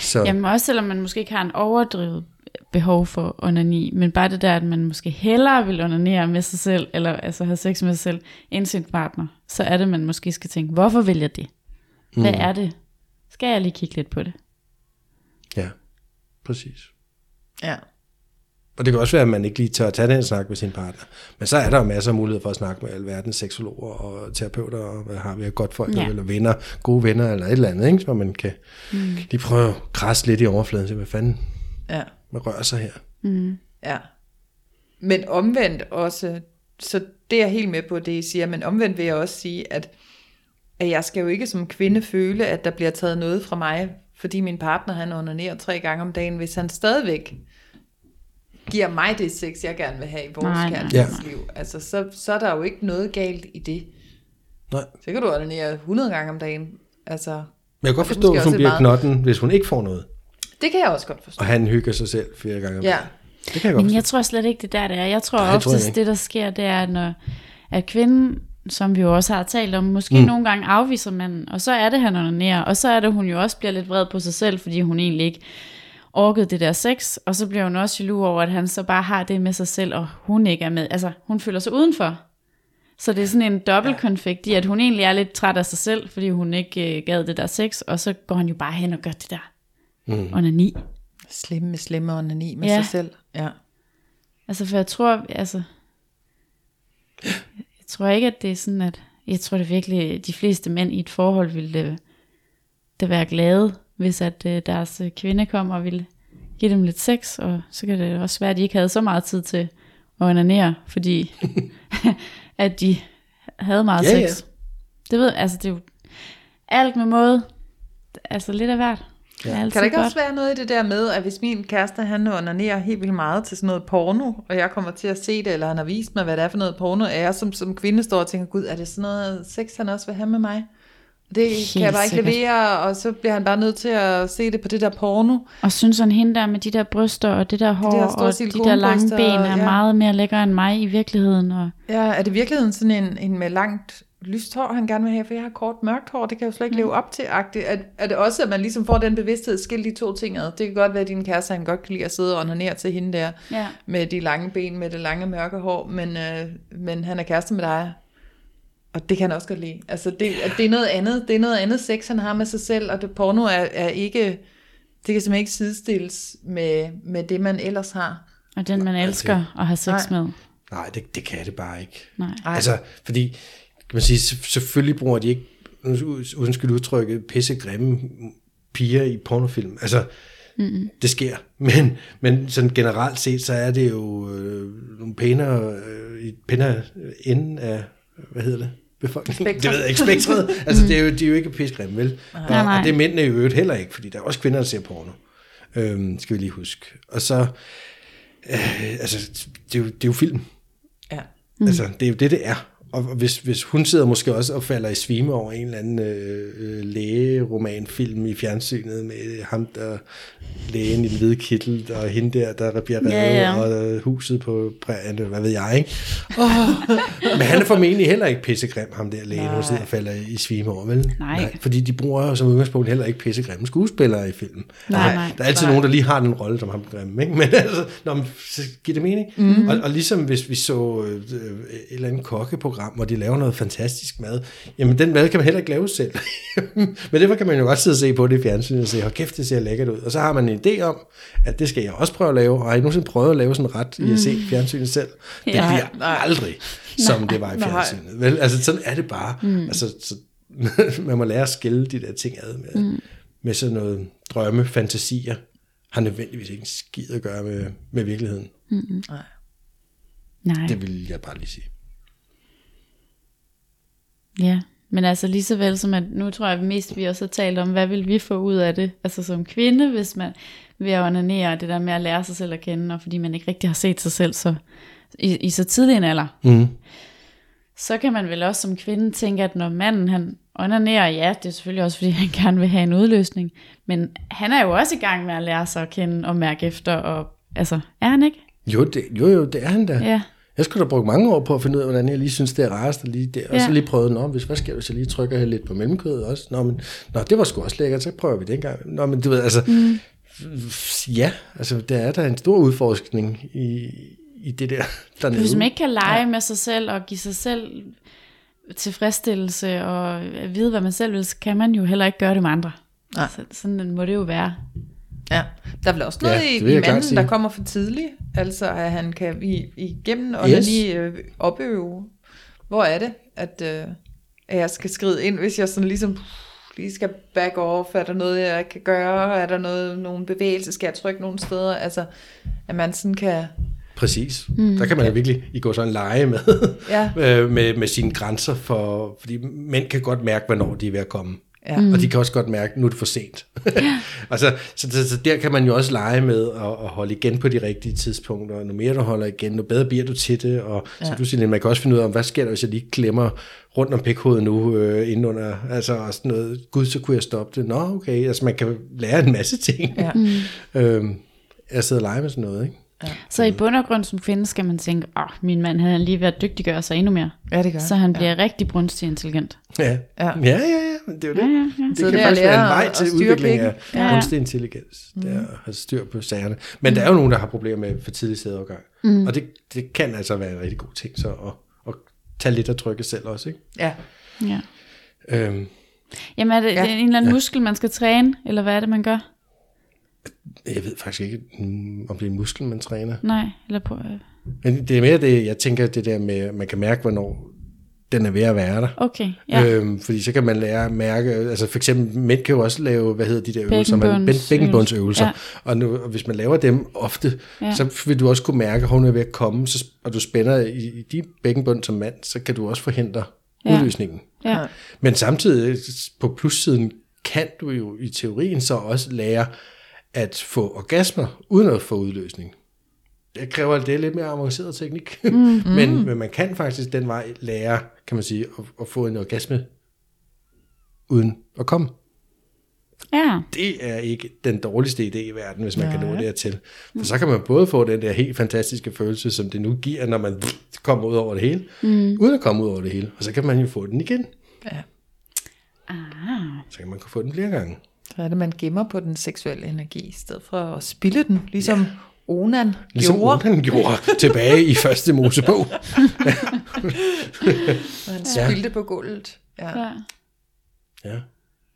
Så, Jamen også selvom man måske ikke har en overdrevet behov for onani, men bare det der, at man måske hellere vil onanere med sig selv, eller altså have sex med sig selv, end sin partner, så er det, man måske skal tænke, hvorfor vil jeg det? Hvad Mm. er det? Skal jeg lige kigge lidt på det? Ja, præcis. ja. Og det kan også være, at man ikke lige tør at tage den snak med sin partner. Men så er der jo masser af muligheder for at snakke med alverdens seksologer og terapeuter, og hvad har vi af godt folk, ja. eller venner, gode venner, eller et eller andet, ikke? så man kan mm. lige prøve at krasse lidt i overfladen, så hvad fanden ja. Man rører sig her. Ja. Men omvendt også, så det er jeg helt med på, det I siger, men omvendt vil jeg også sige, at, at jeg skal jo ikke som kvinde føle, at der bliver taget noget fra mig, fordi min partner han onanerer tre gange om dagen, hvis han stadigvæk giver mig det sex, jeg gerne vil have i vores kærlighedsliv. Altså, så, så er der jo ikke noget galt i det. Nej. Så kan du onanere 100 gange om dagen. Altså, Men jeg kan godt forstå, hvis hun bliver meget- knotten, hvis hun ikke får noget, det kan jeg også godt forstå. og han hygger sig selv flere gange om Ja, dagen. Det kan jeg godt Men jeg tror slet ikke, det er der, det er. Jeg tror Nej, det tror jeg oftest, ikke. det der sker, det er, når, at kvinden, som vi jo også har talt om, måske mm. nogle gange afviser manden, og så er det, han onanerer, og så er det, hun jo også bliver lidt vred på sig selv, fordi hun egentlig ikke orkede det der sex, og så bliver hun også jaloux over, at han så bare har det med sig selv, og hun ikke er med. Altså, hun føler sig udenfor. Så det er sådan en dobbeltkonflikt i, at hun egentlig er lidt træt af sig selv, fordi hun ikke øh, gad det der sex, og så går han jo bare hen og gør det der mm. onani. Slemme, slemme onani med Ja. sig selv. Ja. Altså, for jeg tror, altså, jeg tror ikke, at det er sådan, at, jeg tror det virkelig, de fleste mænd i et forhold ville det, det være glade, hvis at øh, deres kvinde kommer og ville give dem lidt sex, og så kan det også være, at de ikke havde så meget tid til at onanere, fordi at de havde meget Ja, ja. sex. Det ved altså det er jo alt med måde, altså lidt af hvert. Ja. Kan der ikke godt. også være noget i det der med, at hvis min kæreste, han onanerer helt vildt meget til sådan noget porno, og jeg kommer til at se det, eller han har vist mig, hvad det er for noget porno, og jeg som, som kvinde står og tænker, gud, er det sådan noget sex, han også vil have med mig? Det Helt kan jeg bare ikke sikkert. levere, og så bliver han bare nødt til at se det på det der porno. Og synes han hende der med de der bryster og det der hår der store og de der lange ben er ja. meget mere lækker end mig i virkeligheden. Og Ja, er det i virkeligheden sådan en, en med langt lyst hår, han gerne vil have, for jeg har kort mørkt hår, det kan jeg jo slet ikke leve op til. -agtigt. Er, er det også, at man ligesom får den bevidsthed, skil de to ting ad? Det kan godt være, at din kæreste, han godt kan lide at sidde og onanere til hende der, ja. med de lange ben, med det lange mørke hår, men, øh, men han er kæreste med dig, og det kan han også godt lide. Altså, det, det er noget andet, det er noget andet sex, han har med sig selv, og det porno er, er ikke, det kan simpelthen ikke sidestilles med, med det, man ellers har. Og den man elsker at have sex Nej. med. Nej, det, det kan det bare ikke. Nej. Ej. Altså, fordi, kan man sige, se- selvfølgelig bruger de ikke, undskyld udtrykket, pisse grimme piger i pornofilm. Altså, mm det sker. Men, men sådan generelt set, så er det jo øh, nogle pænere, øh, pænere ende af, hvad hedder det? Befolkningen. Spektrum. Det ved jeg ikke, spektret. Altså, det er jo, de er jo ikke pissegrimme, vel? Og, Nej, nej. og det er mændene i øvrigt heller ikke, fordi der er også kvinder, der ser porno. Øhm, skal vi lige huske. Og så, øh, altså, det er, jo, det er jo film. Ja. Mm. Altså, det er jo det, det er. Og hvis, hvis hun sidder måske også og falder i svime over en eller anden øh, øh, lægeromanfilm i fjernsynet med ham, der lægen i den hvide kittel, og hende der, der bliver reddet, Ja, ja. og øh, huset på prærien, hvad ved jeg, ikke? Oh. Men han er formentlig heller ikke pissegrim, ham der lægen, hun sidder og falder i svime over, vel? Nej. Fordi de bruger jo som udgangspunkt heller ikke pissegrimme skuespillere i filmen. Nej, altså, nej. Der er altid Nej. nogen, der lige har den rolle som ham grimme, ikke? Men altså, når man, så giver det mening? Mm. Og, og ligesom hvis vi så øh, et eller andet kokkeprogram, hvor de laver noget fantastisk mad, jamen den mad kan man heller ikke lave selv. Men derfor kan man jo godt sidde og se på det i fjernsynet og sige, hold kæft, det ser lækkert ud. Og så har man en idé om, at det skal jeg også prøve at lave, og har I nogensinde prøvet at lave sådan en ret i at se fjernsynet selv? Det Ja. bliver Nej. aldrig, som det var i Nej. fjernsynet. Vel? Altså sådan er det bare. Mm. Altså, så, man må lære at skille de der ting ad med, mm. med sådan noget drømme, fantasier, har nødvendigvis ikke en skid at gøre med, med virkeligheden. Nej. Nej. Det vil jeg bare lige sige. Ja, men altså lige så vel som at, nu tror jeg mest, vi også har talt om, hvad vil vi få ud af det, altså som kvinde, hvis man ved at onanere, det der med at lære sig selv at kende, og fordi man ikke rigtig har set sig selv så, i, i så tidlig en alder, Mm. så kan man vel også som kvinde tænke, at når manden han onanerer, ja, det er selvfølgelig også, fordi han gerne vil have en udløsning, men han er jo også i gang med at lære sig at kende og mærke efter, og altså, er han ikke? Jo, det, jo, jo, det er han da. Ja, Jeg skulle da bruge mange år på at finde ud af, hvordan jeg lige synes, det er rarest. Og, lige der. og så lige prøvede, nå, hvis, hvad sker der, hvis jeg lige trykker lidt på mellemkødet også? Nå, men, nå, det var sgu også lækkert, så prøver vi det en gang. Nå, men du ved, altså, mm. ja, altså, der er der en stor udforskning i, i det der dernede. Hvis man ikke kan lege ja. med sig selv og give sig selv tilfredsstillelse og vide, hvad man selv vil, så kan man jo heller ikke gøre det med andre. Nej. Så, sådan må det jo være. Der er vel også noget Ja, i, i manden, der kommer for tidligt. Altså, at han kan i, igennem og yes. lige øh, opøve, hvor er det, at, øh, at jeg skal skride ind, hvis jeg sådan ligesom lige skal back off, er der noget, jeg kan gøre, er der noget, nogle bevægelser, skal jeg trykke nogle steder, altså, at man sådan kan, Præcis. Mm. Der kan man jo virkelig i gå sådan lege med, Ja. med, med sine grænser, for, fordi mænd kan godt mærke, hvornår de er ved at komme. Ja. Mm. Og de kan også godt mærke, at nu er det for sent. altså, så, så, så der kan man jo også lege med at, at holde igen på de rigtige tidspunkter. Og nu mere du holder igen, nu bedre bliver du til det. Og ja. så du siger, man kan også finde ud af, hvad sker der, hvis jeg lige klemmer rundt om pikhovedet nu, øh, inden under, altså og sådan noget, gud, så kunne jeg stoppe det. Nå, okay, altså man kan lære en masse ting. Ja. øhm, jeg sidder og lege med sådan noget, ikke? Så i bund og grund som kvinde skal man tænke, åh, min mand han er lige ved at dygtiggøre sig endnu mere. Ja, det gør Så han bliver ja. rigtig brunstig intelligent. Ja. Ja. ja, ja, ja, men det er jo det. Ja, ja, ja. Det Så kan det er faktisk være en vej til udvikling af. Ja. kunstig intelligens. Det er at have styr på sagerne. Men der er jo nogen, der har problemer med for tidlig sædeovergang. Mm. Og det, det kan altså være en rigtig god ting, så at, at tage lidt af trykket selv også. Ikke? Ja. ja. Øhm, Jamen er det, ja. en eller anden ja. muskel, man skal træne, eller hvad er det, man gør? Jeg ved faktisk ikke, mm, om det er en muskel, man træner. Nej, eller på... Øh. Men det er mere det, jeg tænker, det der med, man kan mærke, hvornår den er ved at være der. Okay, ja. Øhm, fordi så kan man lære at mærke, altså for eksempel mænd kan jo også lave, hvad hedder de der øvelser, man, Bækkenbunds- bæk- bækkenbundsøvelser, Ja. og, nu, og hvis man laver dem ofte, Ja. så vil du også kunne mærke, at hun er ved at komme, så, og du spænder i, i de bækkenbund som mand, så kan du også forhindre ja. udløsningen. ja. Men samtidig på plussiden kan du jo i teorien så også lære at få orgasmer uden at få udløsning. Det kræver det er lidt mere avanceret teknik, mm. men, men man kan faktisk den vej lære, kan man sige, at, at få en orgasme uden at komme. ja. Det er ikke den dårligste idé i verden, hvis man Nej. kan nå dertil. For så kan man både få den der helt fantastiske følelse, som det nu giver, når man kommer ud over det hele, mm. uden at komme ud over det hele. Og så kan man jo få den igen. ja. Ah. Så kan man få den flere gange. Så er det, man gemmer på den seksuelle energi, i stedet for at spille den, ligesom ja. Onan Ligesom gjorde. Onan gjorde tilbage i første Mosebog. Han spildte på gulvet. Ja. Ja. Ja.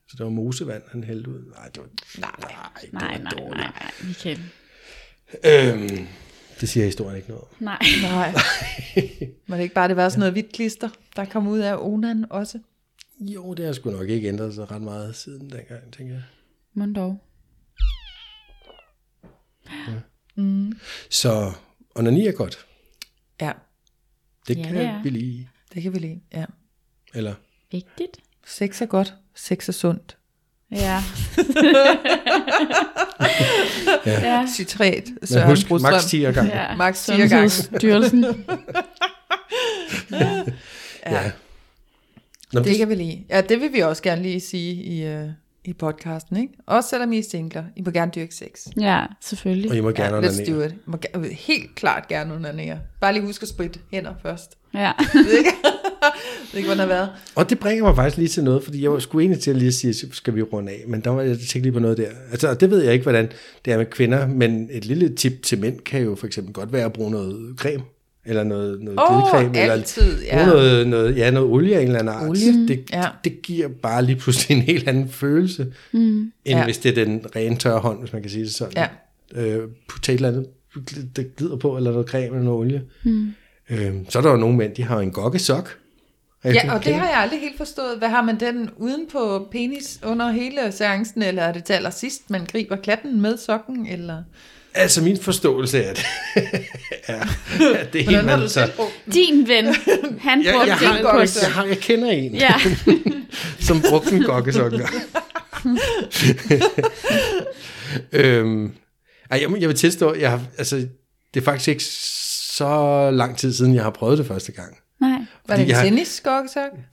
Så det var mosevand, han hældte ud. Nej, det var, Nej. det Nej, var nej, dårligt. nej, nej, Michael. Øhm, det siger historien ikke noget om. Nej. Nej. Må det ikke bare det være sådan noget hvidt klister, der kom ud af Onan også? Jo, det har sgu nok ikke ændret sig ret meget siden dengang, tænker jeg. Må dog. Så onani er godt. Ja, Det Ja, kan det er. vi lige. det kan vi lide. Ja. Eller, Vigtigt. Sex er godt. Sex er sundt. Ja. ja. Citrat. men Søren husk, Brostrøm. maks 10 gange. ja. Max fire gange. Sundhedsstyrelsen. Ja. ja. Nå, Det kan vi lide. Ja, det vil vi også gerne lige sige i, øh, i podcasten, ikke? Også selvom I er singler. I må gerne dyrke sex. Ja, selvfølgelig. Og I må gerne Ja, let's do it. I må ge- helt klart gerne onanere. Bare lige husk at spritte hænder først. Ja. Jeg ved ikke, jeg ved ikke hvordan det har været. Og det bringer mig faktisk lige til noget, fordi jeg var sgu egentlig til at lige sige, skal vi runde af, men der var jeg tænkte lige på noget der. Altså, og det ved jeg ikke, hvordan det er med kvinder, men et lille tip til mænd kan jo for eksempel godt være at bruge noget creme, eller noget, noget Åh, glidecreme, eller altid, ja. noget, noget, ja, noget olie af en eller anden art. Olie, Det, ja. det giver bare lige pludselig en helt anden følelse, mm. end Ja. hvis det er den rene tørre hånd, hvis man kan sige det sådan. Ja. Øh, et eller andet, der glider på, eller noget creme eller noget olie. Mm. Øh, så er der jo nogle mænd, de har en gokkesok. Ja, og det har jeg aldrig helt forstået. Hvad har man den uden på penis under hele seancen, eller er det til allersidst, man griber klatten med sokken, eller... Altså min forståelse af det er, at det er Hvordan en, man Din ven, han Jeg, brugte jeg, det har, jeg, jeg, har, jeg kender en, Ja. som brugte en gokkesokker. øhm, ej, jeg, jeg vil tilstå, jeg har, altså, det er faktisk ikke så lang tid siden, jeg har prøvet det første gang. Nej. Var det en jeg har- tennis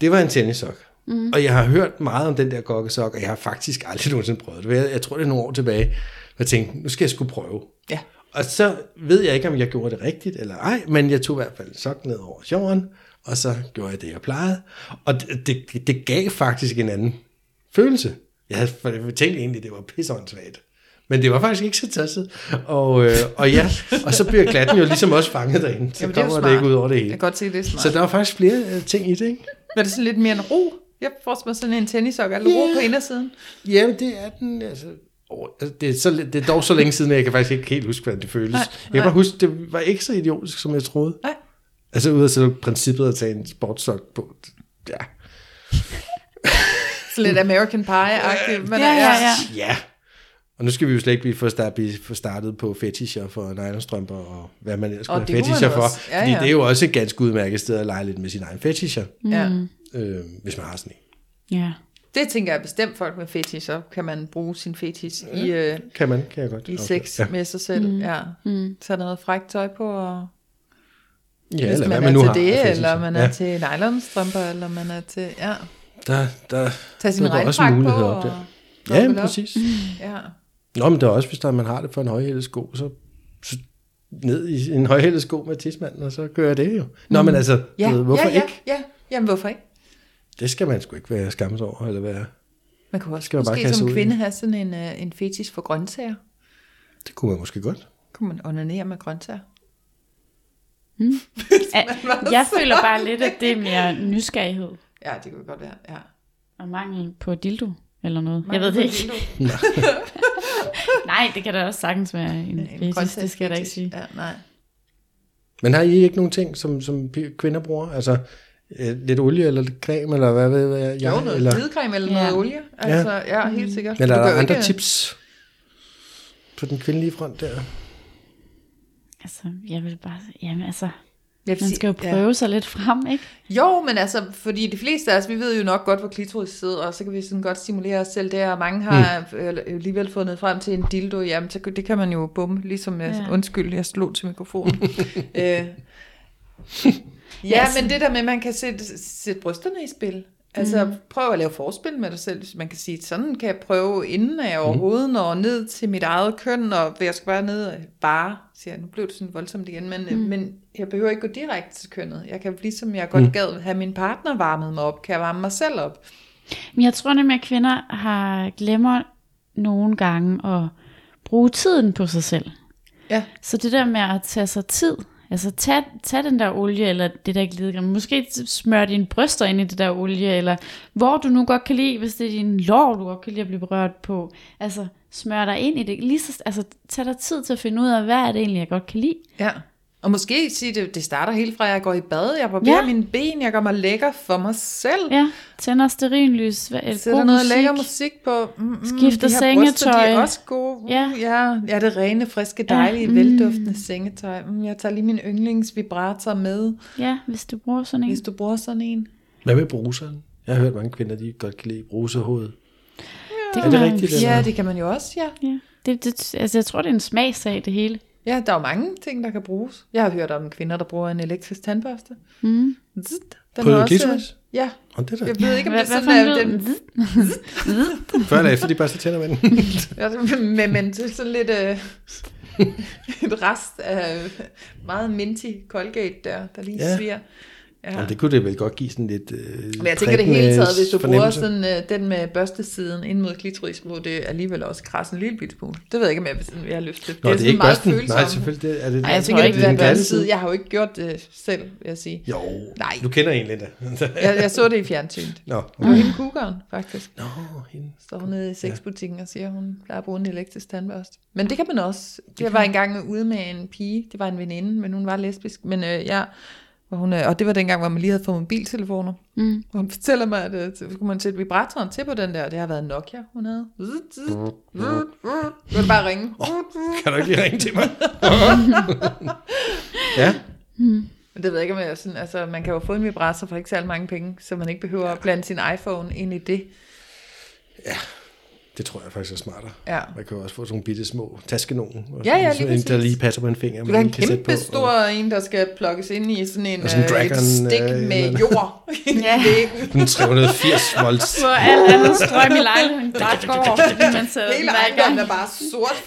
Det var en tennissok. Mm. Og jeg har hørt meget om den der gokkesok, og jeg har faktisk aldrig nogensinde prøvet det. Jeg, jeg tror, det er nogle år tilbage, hvor jeg tænkte, nu skal jeg sgu prøve. Ja. Og så ved jeg ikke, om jeg gjorde det rigtigt eller ej, men jeg tog i hvert fald sok ned over jorden, og så gjorde jeg det, jeg plejede. Og det, det, det gav faktisk en anden følelse. Jeg havde jeg tænkte egentlig, det var pisseåndssvagt. Men det var faktisk ikke så tosset. Og, øh, og ja, og så bliver glatten jo ligesom også fanget derinde. Så Jamen, det er kommer det ikke ud over det Jeg hele. kan godt se, det er smart. Så der var faktisk flere øh, ting i det, ikke? Var det sådan lidt mere en ro? Jeg forestiller mig sådan en tennissok, eller ro på indersiden. Jamen, det er den, altså... altså, Det er, så, det er dog så længe siden, at jeg kan faktisk ikke helt huske, hvordan det føles. Nej, jeg kan nej. bare huske, det var ikke så idiotisk, som jeg troede. Nej. Altså ud af sådan princippet at tage en sportssok på. Ja. Så lidt American Pie-agtigt. Men Ja, ja, ja. ja. Og nu skal vi jo slet ikke blive for, start, blive for startet på fetischer for nylonstrømper og hvad man ellers Og kunne have fetischer for. Ja, fordi ja. det er jo også et ganske udmærket sted at lege lidt med sin egen fetischer, Ja. øh, hvis man har sådan en. Ja. Det tænker jeg bestemt folk med fetish, så kan man bruge sin fetish i, øh, Kan man, kan jeg godt. i sex Ja, med sig selv. Mm. Ja. Mm. Tag noget frækt tøj på, og ja hvis eller man, hvad er man nu til har. det, eller man er ja. til nylonstrømper, eller man er til, ja, Der, der, tag sin Der er også muligheder op Og, der. dobbelt ja, præcis. Ja. Nå, men der er også, hvis der, man har det for en højhældet sko, så, så ned i en højhældet sko med tidsmanden, og så gør jeg det jo. Nå, men altså, Ja, du ved, hvorfor ja, ja, ikke? Ja, jamen hvorfor ikke? Det skal man sgu ikke være skammet over, eller være. Man kunne også Skal man bare måske kaste som kvinde have sådan en, uh, en fetish for grøntsager. Det kunne man måske godt. Kunne man onanere med grøntsager? At, jeg føler bare lidt, at det er mere nysgerrighed Ja, det kunne godt være, ja. og mangel på dildo eller noget. Jeg ved det ikke. Nej, det kan da også sagtens være en, en fetish, det skal jeg da ikke sige. Ja, nej. Men har I ikke nogen ting, som, som kvinder bruger? Altså, øh, lidt olie eller lidt creme, eller hvad ved jeg? Jo, noget eller, hvidcreme eller Ja. noget olie. Altså, ja, helt sikkert. eller Du er der andre ikke- tips på den kvindelige front der? Altså, jeg vil bare, jamen altså, Jeg man skal jo ja. prøve sig lidt frem, ikke? Jo, men altså, fordi de fleste af os, vi ved jo nok godt, hvor klitoris sidder, og så kan vi sådan godt stimulere os selv der, og mange har mm. alligevel fundet frem til en dildo, jamen, så, det kan man jo bumme, ligesom, ja. Ja. undskyld, jeg slog til mikrofonen. øh, ja, men det der med, at man kan sætte, sætte brysterne i spil, altså mm. prøv at lave forspil med dig selv, hvis man kan sige, sådan kan jeg prøve, inden jeg overhovedet når ned til mit eget køn, og jeg skal bare ned, bare, siger jeg, nu blev det sådan voldsomt igen, men, mm. men jeg behøver ikke gå direkte til kønnet. Jeg kan ligesom jeg godt mm. gad have min partner varmet mig op, kan jeg varme mig selv op. Men jeg tror nemlig, at kvinder har glemmer nogle gange at bruge tiden på sig selv. Ja. Så det der med at tage sig tid, altså tag, tag den der olie, eller det der glidecreme, måske smør dine bryster ind i det der olie, eller hvor du nu godt kan lide, hvis det er din lår, du godt kan lide at blive berørt på. Altså smør dig ind i det. Lige så, altså tag dig tid til at finde ud af, hvad er det egentlig, jeg godt kan lide. Ja. Og måske sige, det, det starter helt fra, at jeg går i bad, jeg barberer ja. Ja. mine ben, jeg gør mig lækker for mig selv. Ja, tænder sterinlys, Sætter god noget musik. lækker musik på. Mm, mm, Skifter de her bryster, de er sengetøj. også gode. Uh, Ja. ja. ja. det rene, friske, dejlige, ja. mm. velduftende sengetøj. Mm, jeg tager lige min yndlingsvibrator med, Ja, hvis du bruger sådan en. hvis du bruger sådan en. Hvad med bruseren? Jeg har hørt mange kvinder, de godt kan lide brusehoved. det Er det man- rigtigt, Ja, det kan man jo også, ja. Ja. Det, det, altså, jeg tror, det er en smagsag, det hele. Ja, der er jo mange ting, der kan bruges. Jeg har hørt om kvinder, der bruger en elektrisk tandbørste. Mm. Zzzt, Den På er også- klitoris? Ja, Og det der. jeg ved ikke, om det er sådan, en den? Før eller efter de børster tænder med den. Ja, men, men det er sådan lidt øh, et rest af meget minty Colgate der, der lige ja. sviger. Ja. Jamen, det kunne det vel godt give sådan lidt øh, Men jeg tænker det hele taget, hvis du bruger fornemmelse. sådan, øh, den med børstesiden ind mod klitoris, hvor det alligevel også krasser en lille bitte smule. Det ved jeg ikke, om jeg, jeg har lyst til. Nå, det er, sådan ikke meget børsten. følsomt. Nej, selvfølgelig. Det, er det, Nej, jeg Jeg tænker, tror det ikke, er den den glatte side. side. Jeg har jo ikke gjort det selv, vil jeg sige. Jo, Nej. du kender en, Linda. Jeg, jeg så det i fjernsynet. Nå, Det var hende kugeren, faktisk. Nå hende. står hun nede i sexbutikken og siger, at hun plejer at bruge en elektrisk tandbørste. Men det kan man også. Jeg var engang ude med en pige, det var en veninde, men hun var lesbisk. Men øh, ja, hvor hun, og det var dengang, hvor man lige havde fået mobiltelefoner. Mm. Og hun fortæller mig, at øh, så skulle man sætte vibratoren til på den der. Det har været Nokia, hun havde. Det bare ringe. Kan du ikke lige ringe til mig? ja, Men det ved jeg ikke, om jeg sådan, altså man kan jo få en vibrator for ikke særlig mange penge, så man ikke behøver at blande sin iPhone ind i det. Det tror jeg faktisk er smartere. Ja. Man kan jo også få sådan nogle bitte små taskenogen. og Ja, ja, lige en, der lige passer på en finger. Du kan have en kæmpe på, stor en, der skal plukkes ind i sådan en, Og sådan en øh, Dragon, et stik øh, med eller- jord i Ja. Og 380 volts. Hvor alt andet strøm i lejligheden bare går, fordi man den Hele ejendommen er bare sort.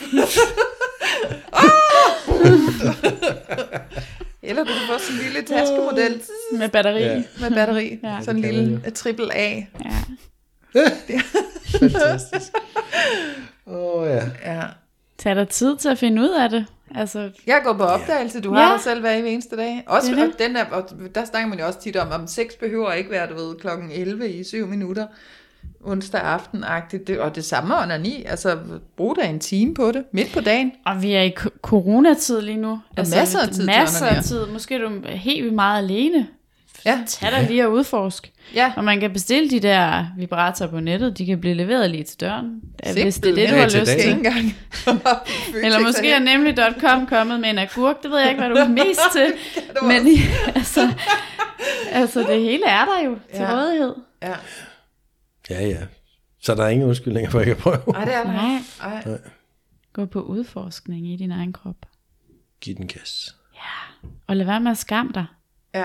Eller du kan få sådan en lille taskemodel Med batteri. Ja. Med batteri. Ja. Sådan en lille triple A. ja. Fantastisk. Åh oh, ja. Ja. Tag dig tid til at finde ud af det. Altså, Jeg går på opdagelse, du har Ja. dig selv hver eneste dag. Også, Det er og, det. den er, og der snakker man jo også tit om, om sex behøver ikke være, du ved, klokken 11 i 7 minutter onsdag aften-agtigt. Det, og det samme med onani. Altså, brug da en time på det, midt på dagen. og vi er i coronatid lige nu. Altså, masser af tid Masser af tid. Måske er du helt vildt meget alene. Ja. Tag dig lige og udforsk. Ja, Og man kan bestille de der vibratorer på nettet. De kan blive leveret lige til døren. Hvis det er det, du har lyst til. Eller måske er nemlig.com kommet med en agurk. Det ved jeg ikke, hvad du er mest til. Men altså, altså, det hele er der jo til Ja. rådighed. Ja. Ja, ja. Så der er ingen undskyldninger for ikke at prøve. Ej, det er der. Nej. Ej. Gå på udforskning i din egen krop. Giv den gas. Og lad være med at skamme dig. Ja.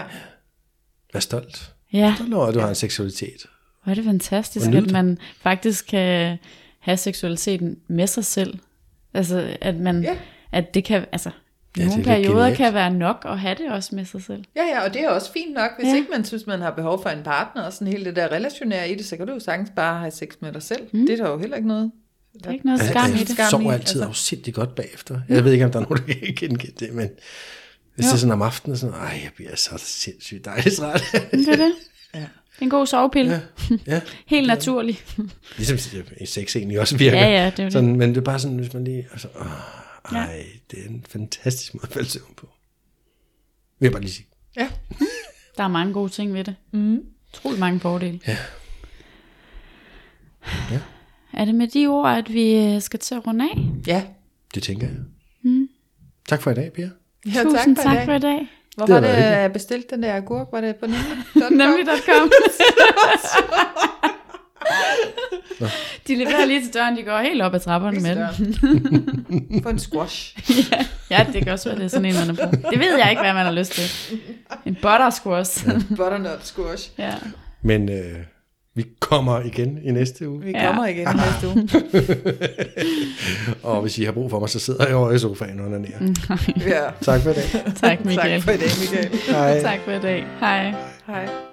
Vær stolt. Ja, Stolt over, at du har en seksualitet. hvor er det fantastisk, at man faktisk kan have seksualiteten med sig selv. Altså, at man, Ja. at det kan, altså, Ja, Nogle er perioder genialt. kan være nok at have det også med sig selv. Ja, ja, og det er også fint nok, hvis Ja. ikke man synes, man har behov for en partner, og sådan hele det der relationære i det, så kan du jo sagens bare have sex med dig selv. Mm. Det er der jo heller ikke noget. Der er ikke noget Altså, skam i jeg det. skam sover altid altså. afsindigt godt bagefter. Jeg ved ikke, om der er nogen, der kan genkende det, men hvis Jo. det er sådan om aftenen, sådan, ej, jeg bliver så sindssygt dejligt træt. Det er det. Ja. Det er en god sovepille. ja, ja. Helt naturlig. Ligesom i sex egentlig også virker. Ja, ja, det er jo det. sådan, Men det er bare sådan, hvis man lige... Altså, åh, Ja. ej, det er en fantastisk måde at falde søvn på. Vil jeg bare lige sige. Ja. Der er mange gode ting ved det. Mm. Utrolig mange fordele. Ja. Ja. Er det med de ord, at vi øh, skal til at runde af? Ja. Det tænker jeg. Mm. Tak for i dag, Pia. Ja Tusind tak, tak for i dag. Hvor Det var har det, jeg bestilte den der agurk? Var det på nemlig.com? Nemlig.com. de leverer lige til døren, de går helt op ad trapperne med den. På en squash. Ja, det kan også være, det er sådan en, man er på. Det ved jeg ikke, hvad man har lyst til. En butter squash. Ja. Butternut squash. ja. Men øh, vi kommer igen i næste uge. Vi Ja. kommer igen i næste uge. Og hvis I har brug for mig, så sidder jeg over i sofaen under nær. Ja. Tak for i dag. Tak, Michael. Tak for i dag, Michael. Hej. Tak for i dag. Hej. Hej.